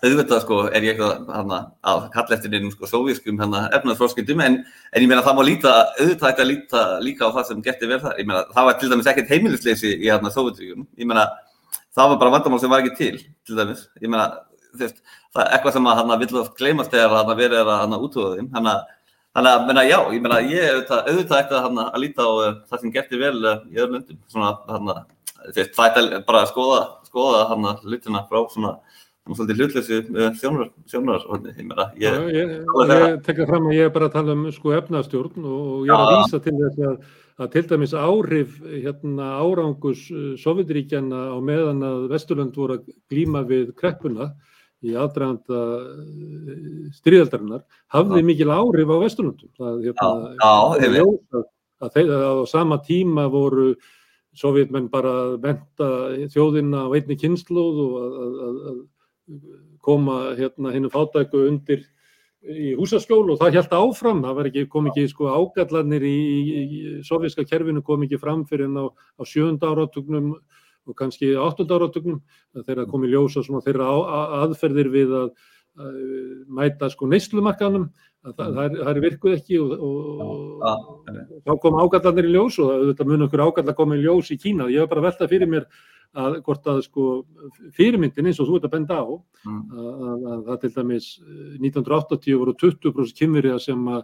[SPEAKER 2] auðvitað sko er ég eitthvað hérna að kalla eftir einum sko sóvískum hérna efnaðsforskildum en, en ég meina það má líta auðvitað ekki að líta líka á það sem gerti vel þar, ég meina það var til dæmis ekkert heimilisleysi í hérna Sovjetríkjum, ég meina það var bara vandamál sem var ekki til, til dæmis. Ég meina, þú veist, það er eitthvað sem að hann vill að gleymast þegar hann verið að hann útvöða þeim. Þannig að, að, menna, já, ég meina, ég auðvitað, auðvitað eftir að, hann, að líta á uh, það sem gerti vel uh, í öðrum löndum. Svona, hann, það er bara að skoða, skoða hann að hlutina frá svona svolítið hlutleysi uh, sjónar, sjónar, ég meina, ég,
[SPEAKER 1] ég, ég tekka fram að ég er bara að tala um sko efnastjórn og ég er að vísa til þess að, að til dæmis áhrif hérna árangus Sovjetríkjana á meðan að Vesturlönd voru að glíma við kreppuna í aðdraganda stríðaldarinnar hafði mikil áhrif á Vesturlöndum. Það, hérna,
[SPEAKER 2] Já, já,
[SPEAKER 1] að, að, þeir, á sama tíma voru Sovjetmenn bara að menta þjóðina á einni kynnslóð og að, að, að, að koma hérna hinn fátæku undir í húsaskjól og það held áfram, það var ekki, kom ekki sko ágallanir í, í, sovjerska kerfinu kom ekki fram fyrir en á, á sjönda áratugnum og kannski áttunda áratugnum þegar það kom í ljósa svona þeirra á, að, aðferðir við að, að mæta sko neyslumarkanum að það, það, er, það er virkuð ekki og, og,
[SPEAKER 2] Já,
[SPEAKER 1] og þá kom ágallanir í ljós og þetta mun okkur ágalla koma í ljós í Kína. Ég hef bara veltað fyrir mér að hvort að sko fyrirmyndin eins og þú ert að benda á
[SPEAKER 2] Mm.
[SPEAKER 1] að, að, að það til dæmis eh, 1980 voru 20% kynverja sem að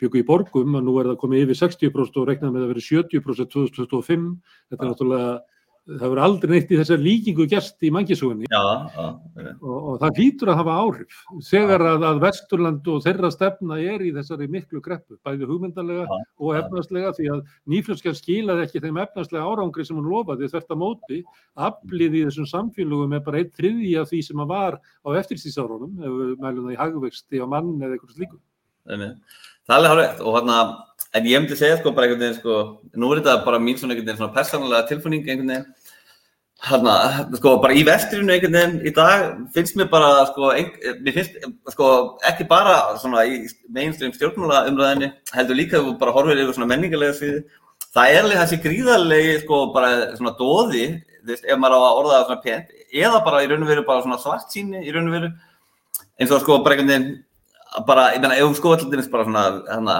[SPEAKER 1] byggu í borgum að nú er það komið yfir 60% og regnað með að vera 70% 2025 þetta er náttúrulega það verður aldrei neitt í þessar líkingu gerst í mannkísugunni
[SPEAKER 2] já, já, einmitt.
[SPEAKER 1] og, og það hlýtur að hafa áhrif þegar að, að Vesturland og þeirra stefna er í þessari miklu greppu bæði hugmyndalega og efnarslega því að nýfljóðskjaf skilaði ekki þeim efnarslega árangri sem hún lofaði þvert að móti aflið í þessum samfélögum er bara einn þriði af því sem að var á eftirstísárunum ef við mælum það í hagvexti á mann eða eitthvað slíku.
[SPEAKER 2] Það er alveg hárið og hérna, en ég myndi segja sko bara einhvern veginn sko, nú er þetta bara mín svona einhvern veginn svona persónulega tilfinning einhvern veginn, hérna, sko bara í vestrinu einhvern veginn í dag finnst mér bara sko, ein, mér finnst sko ekki bara svona í mainstream stjórnmála umræðinni, heldur líka ef þú bara horfir yfir svona menningarlega sviði, það er alveg þessi gríðarlegi sko bara svona dóði, þú veist, ef maður á að orða það svona pent, eða bara í raun og veru bara svona svart síni í raun og veru, eins og sko bara einhvern veginn bara, ég meina, ef sko allir bara svona, hérna,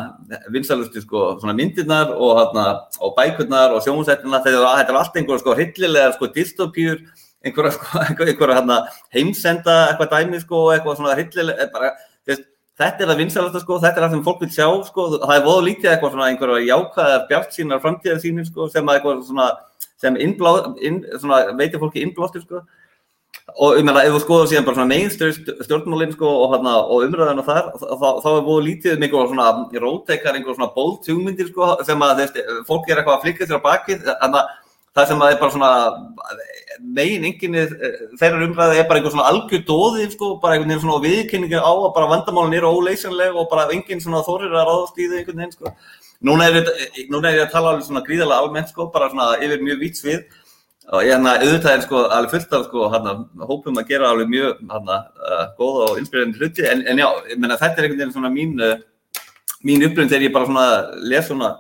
[SPEAKER 2] vinsalustu sko, svona myndirnar og hérna, og bækurnar og sjónsettina, þegar þetta er allt einhverja sko hryllilega sko dystopíur, einhverja sko, einhverja, hérna heimsenda eitthvað dæmi sko, eitthvað svona hryllilega, bara, þú veist, þetta er það vinsalasta sko, þetta er það sem fólk vil sjá sko, það er voða lítið eitthvað svona einhverja jákvæðar bjart sínar framtíðar sínir sko, sem að eitthvað svona, sem innblá, inn, svona, veitir fólki innblástur sko, og ég meina ef þú skoður síðan bara svona mainstream stjórnmálinn sko og, hana, og umræðan og þar þá, þá er búið lítið um einhver svona róteikar, einhver svona bold hugmyndir sko sem að þeir, fólk er eitthvað að flikka sér á bakið þannig að það sem að er bara svona megin enginni þeirra umræði er bara einhver svona algjör dóði sko, bara einhvern veginn svona viðkynningi á að bara vandamálun eru óleysanleg og bara enginn svona þorir að ráðast í þau einhvern veginn sko. Núna er, ég að tala alveg svona gríðarlega almennt sko, bara svona yfir mjög vít svið og ég hérna auðvitað er sko alveg fullt af sko hérna hópum að gera alveg mjög hérna uh, góða og inspirerandi hluti. En, en já, ég menna þetta er einhvern veginn svona mín uh, mín upplifin þegar ég bara svona les svona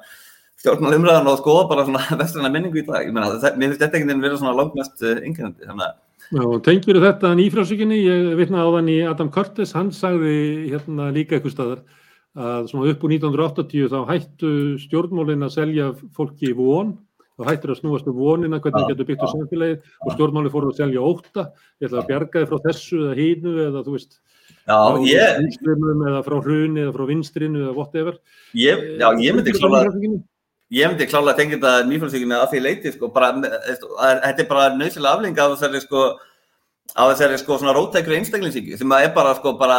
[SPEAKER 2] stjórnal umræðan og skoða bara svona vestræna menningu í dag, ég menna þetta, mér finnst þetta einhvern veginn vera svona langmest uh, yngjöndi, þannig að
[SPEAKER 1] Já, tengjur þetta nýfrásökinni, ég vitna á þann í Adam Curtis, hann sagði hérna líka eitthvað staðar að svona upp úr 1980 þá hættu stjórnmólin að selja fólki von þá hættur að snúast um vonina hvernig það getur byggt á samfélagið. Og stjórnmáli fóruð að selja óta, ég ætla að bjarga þið frá þessu eða hínu eða þú veist
[SPEAKER 2] Já, ég,
[SPEAKER 1] vinstrinum eða frá hruni eða frá vinstrinu eða whatever.
[SPEAKER 2] ég, já, ég myndi klála ég myndi klála að tengja þetta nýfjöldsvíkinu að því leiti sko, bara, þetta er bara nöðsilega aflenga af þessari sko á þessari sko svona rótækru einstaklingsíki sem að er bara sko bara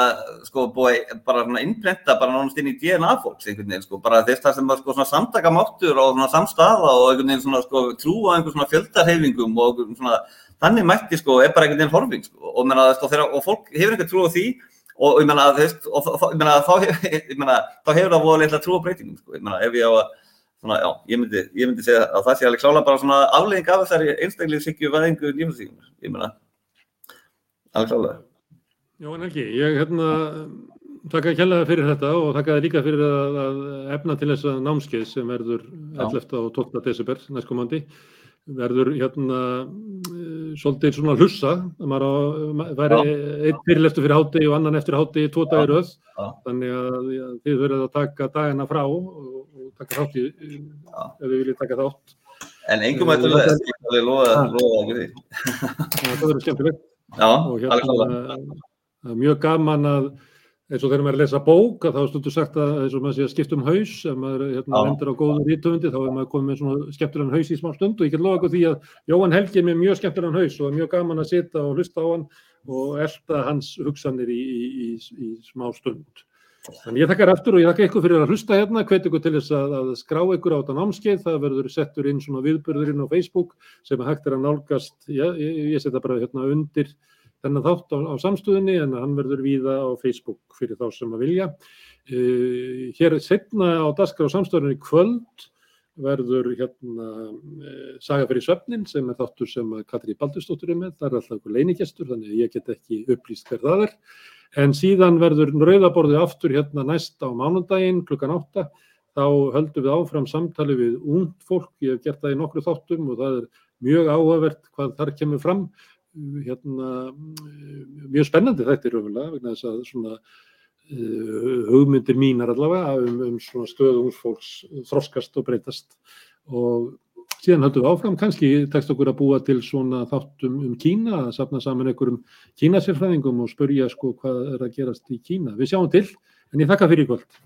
[SPEAKER 2] sko búið bara svona innprenta bara nánast inn í DNA fólks einhvern veginn sko bara þess það sem var sko svona samtakamáttur og svona samstaða og einhvern veginn svona sko trú á einhvern svona fjöldarhefingum og svona þannig mætti sko er bara einhvern veginn horfing sko. Og menna sko þegar og fólk hefur einhvern trú á því og ég menna þú veist og þá ég menna þá hefur það voða litla trú á breytingum sko. Ég menna ef ég á að svona já ég myndi ég myndi segja að það sé alveg klála bara svona aflegging af þessari einstaklingsíkju væðingu lífsíkjum ég menna alveg klálega.
[SPEAKER 1] Já, en ekki, ég hérna þakka kjallaði fyrir þetta og þakkaði líka fyrir að, að efna til þess að námskeið sem verður 11. og 12. desember næstkomandi verður hérna svolítið svona hlussa maður væri einn fyrirleftu fyrir hátti og annan eftir hátti í tvo dagir öð þannig að já, þið verður að taka dagina frá og, og taka þátt í ef við viljum taka þátt
[SPEAKER 2] En engum að þetta leðast, ég kan alveg lofa lofa það við því.
[SPEAKER 1] Það verður skemmtilegt
[SPEAKER 2] Já,
[SPEAKER 1] og hérna er mjög gaman að eins og þegar maður er að lesa bók að þá er stundu sagt að eins og maður sé að skipta um haus ef maður hérna,
[SPEAKER 2] Já.
[SPEAKER 1] lendur á góðum rítöfundi þá er maður komið með svona skemmtilegan haus í smá stund og ég get lofa ykkur því að Jóhann Helgi er með mjög skemmtilegan haus og er mjög gaman að sita og hlusta á hann og elta hans hugsanir í, í, í, í smá stund. Þannig ég þakkar aftur og ég þakka ykkur fyrir að hlusta hérna, hvet ykkur til þess að, að skrá ykkur á þetta námskeið, það verður settur inn svona viðbörðurinn á Facebook sem hægt er að nálgast, já, ég, ég setja bara hérna undir þennan þátt á, á samstöðinni en hann verður víða á Facebook fyrir þá sem að vilja. Uh, hér setna á daskar á samstöðinni kvöld verður hérna uh, Saga fyrir svefnin sem er þáttur sem Katri Baldursdóttir er með, það er alltaf einhver leinigestur þannig að ég get ekki upplýst hver það er. En síðan verður rauðaborðið aftur hérna næst á mánundaginn klukkan átta. Þá höldum við áfram samtali við ungd fólk. Ég hef gert það í nokkru þáttum og það er mjög áhugavert hvað þar kemur fram. Hérna, mjög spennandi þetta er raunverulega vegna þess að svona hugmyndir mínar allavega um, um svona stöðu ungs fólks þroskast og breytast og síðan höldum við áfram, kannski tekst okkur að búa til svona þáttum um Kína, að safna saman einhverjum Kínasérfræðingum og spörja sko hvað er að gerast í Kína. Við sjáum til, en ég þakka fyrir í kvöld.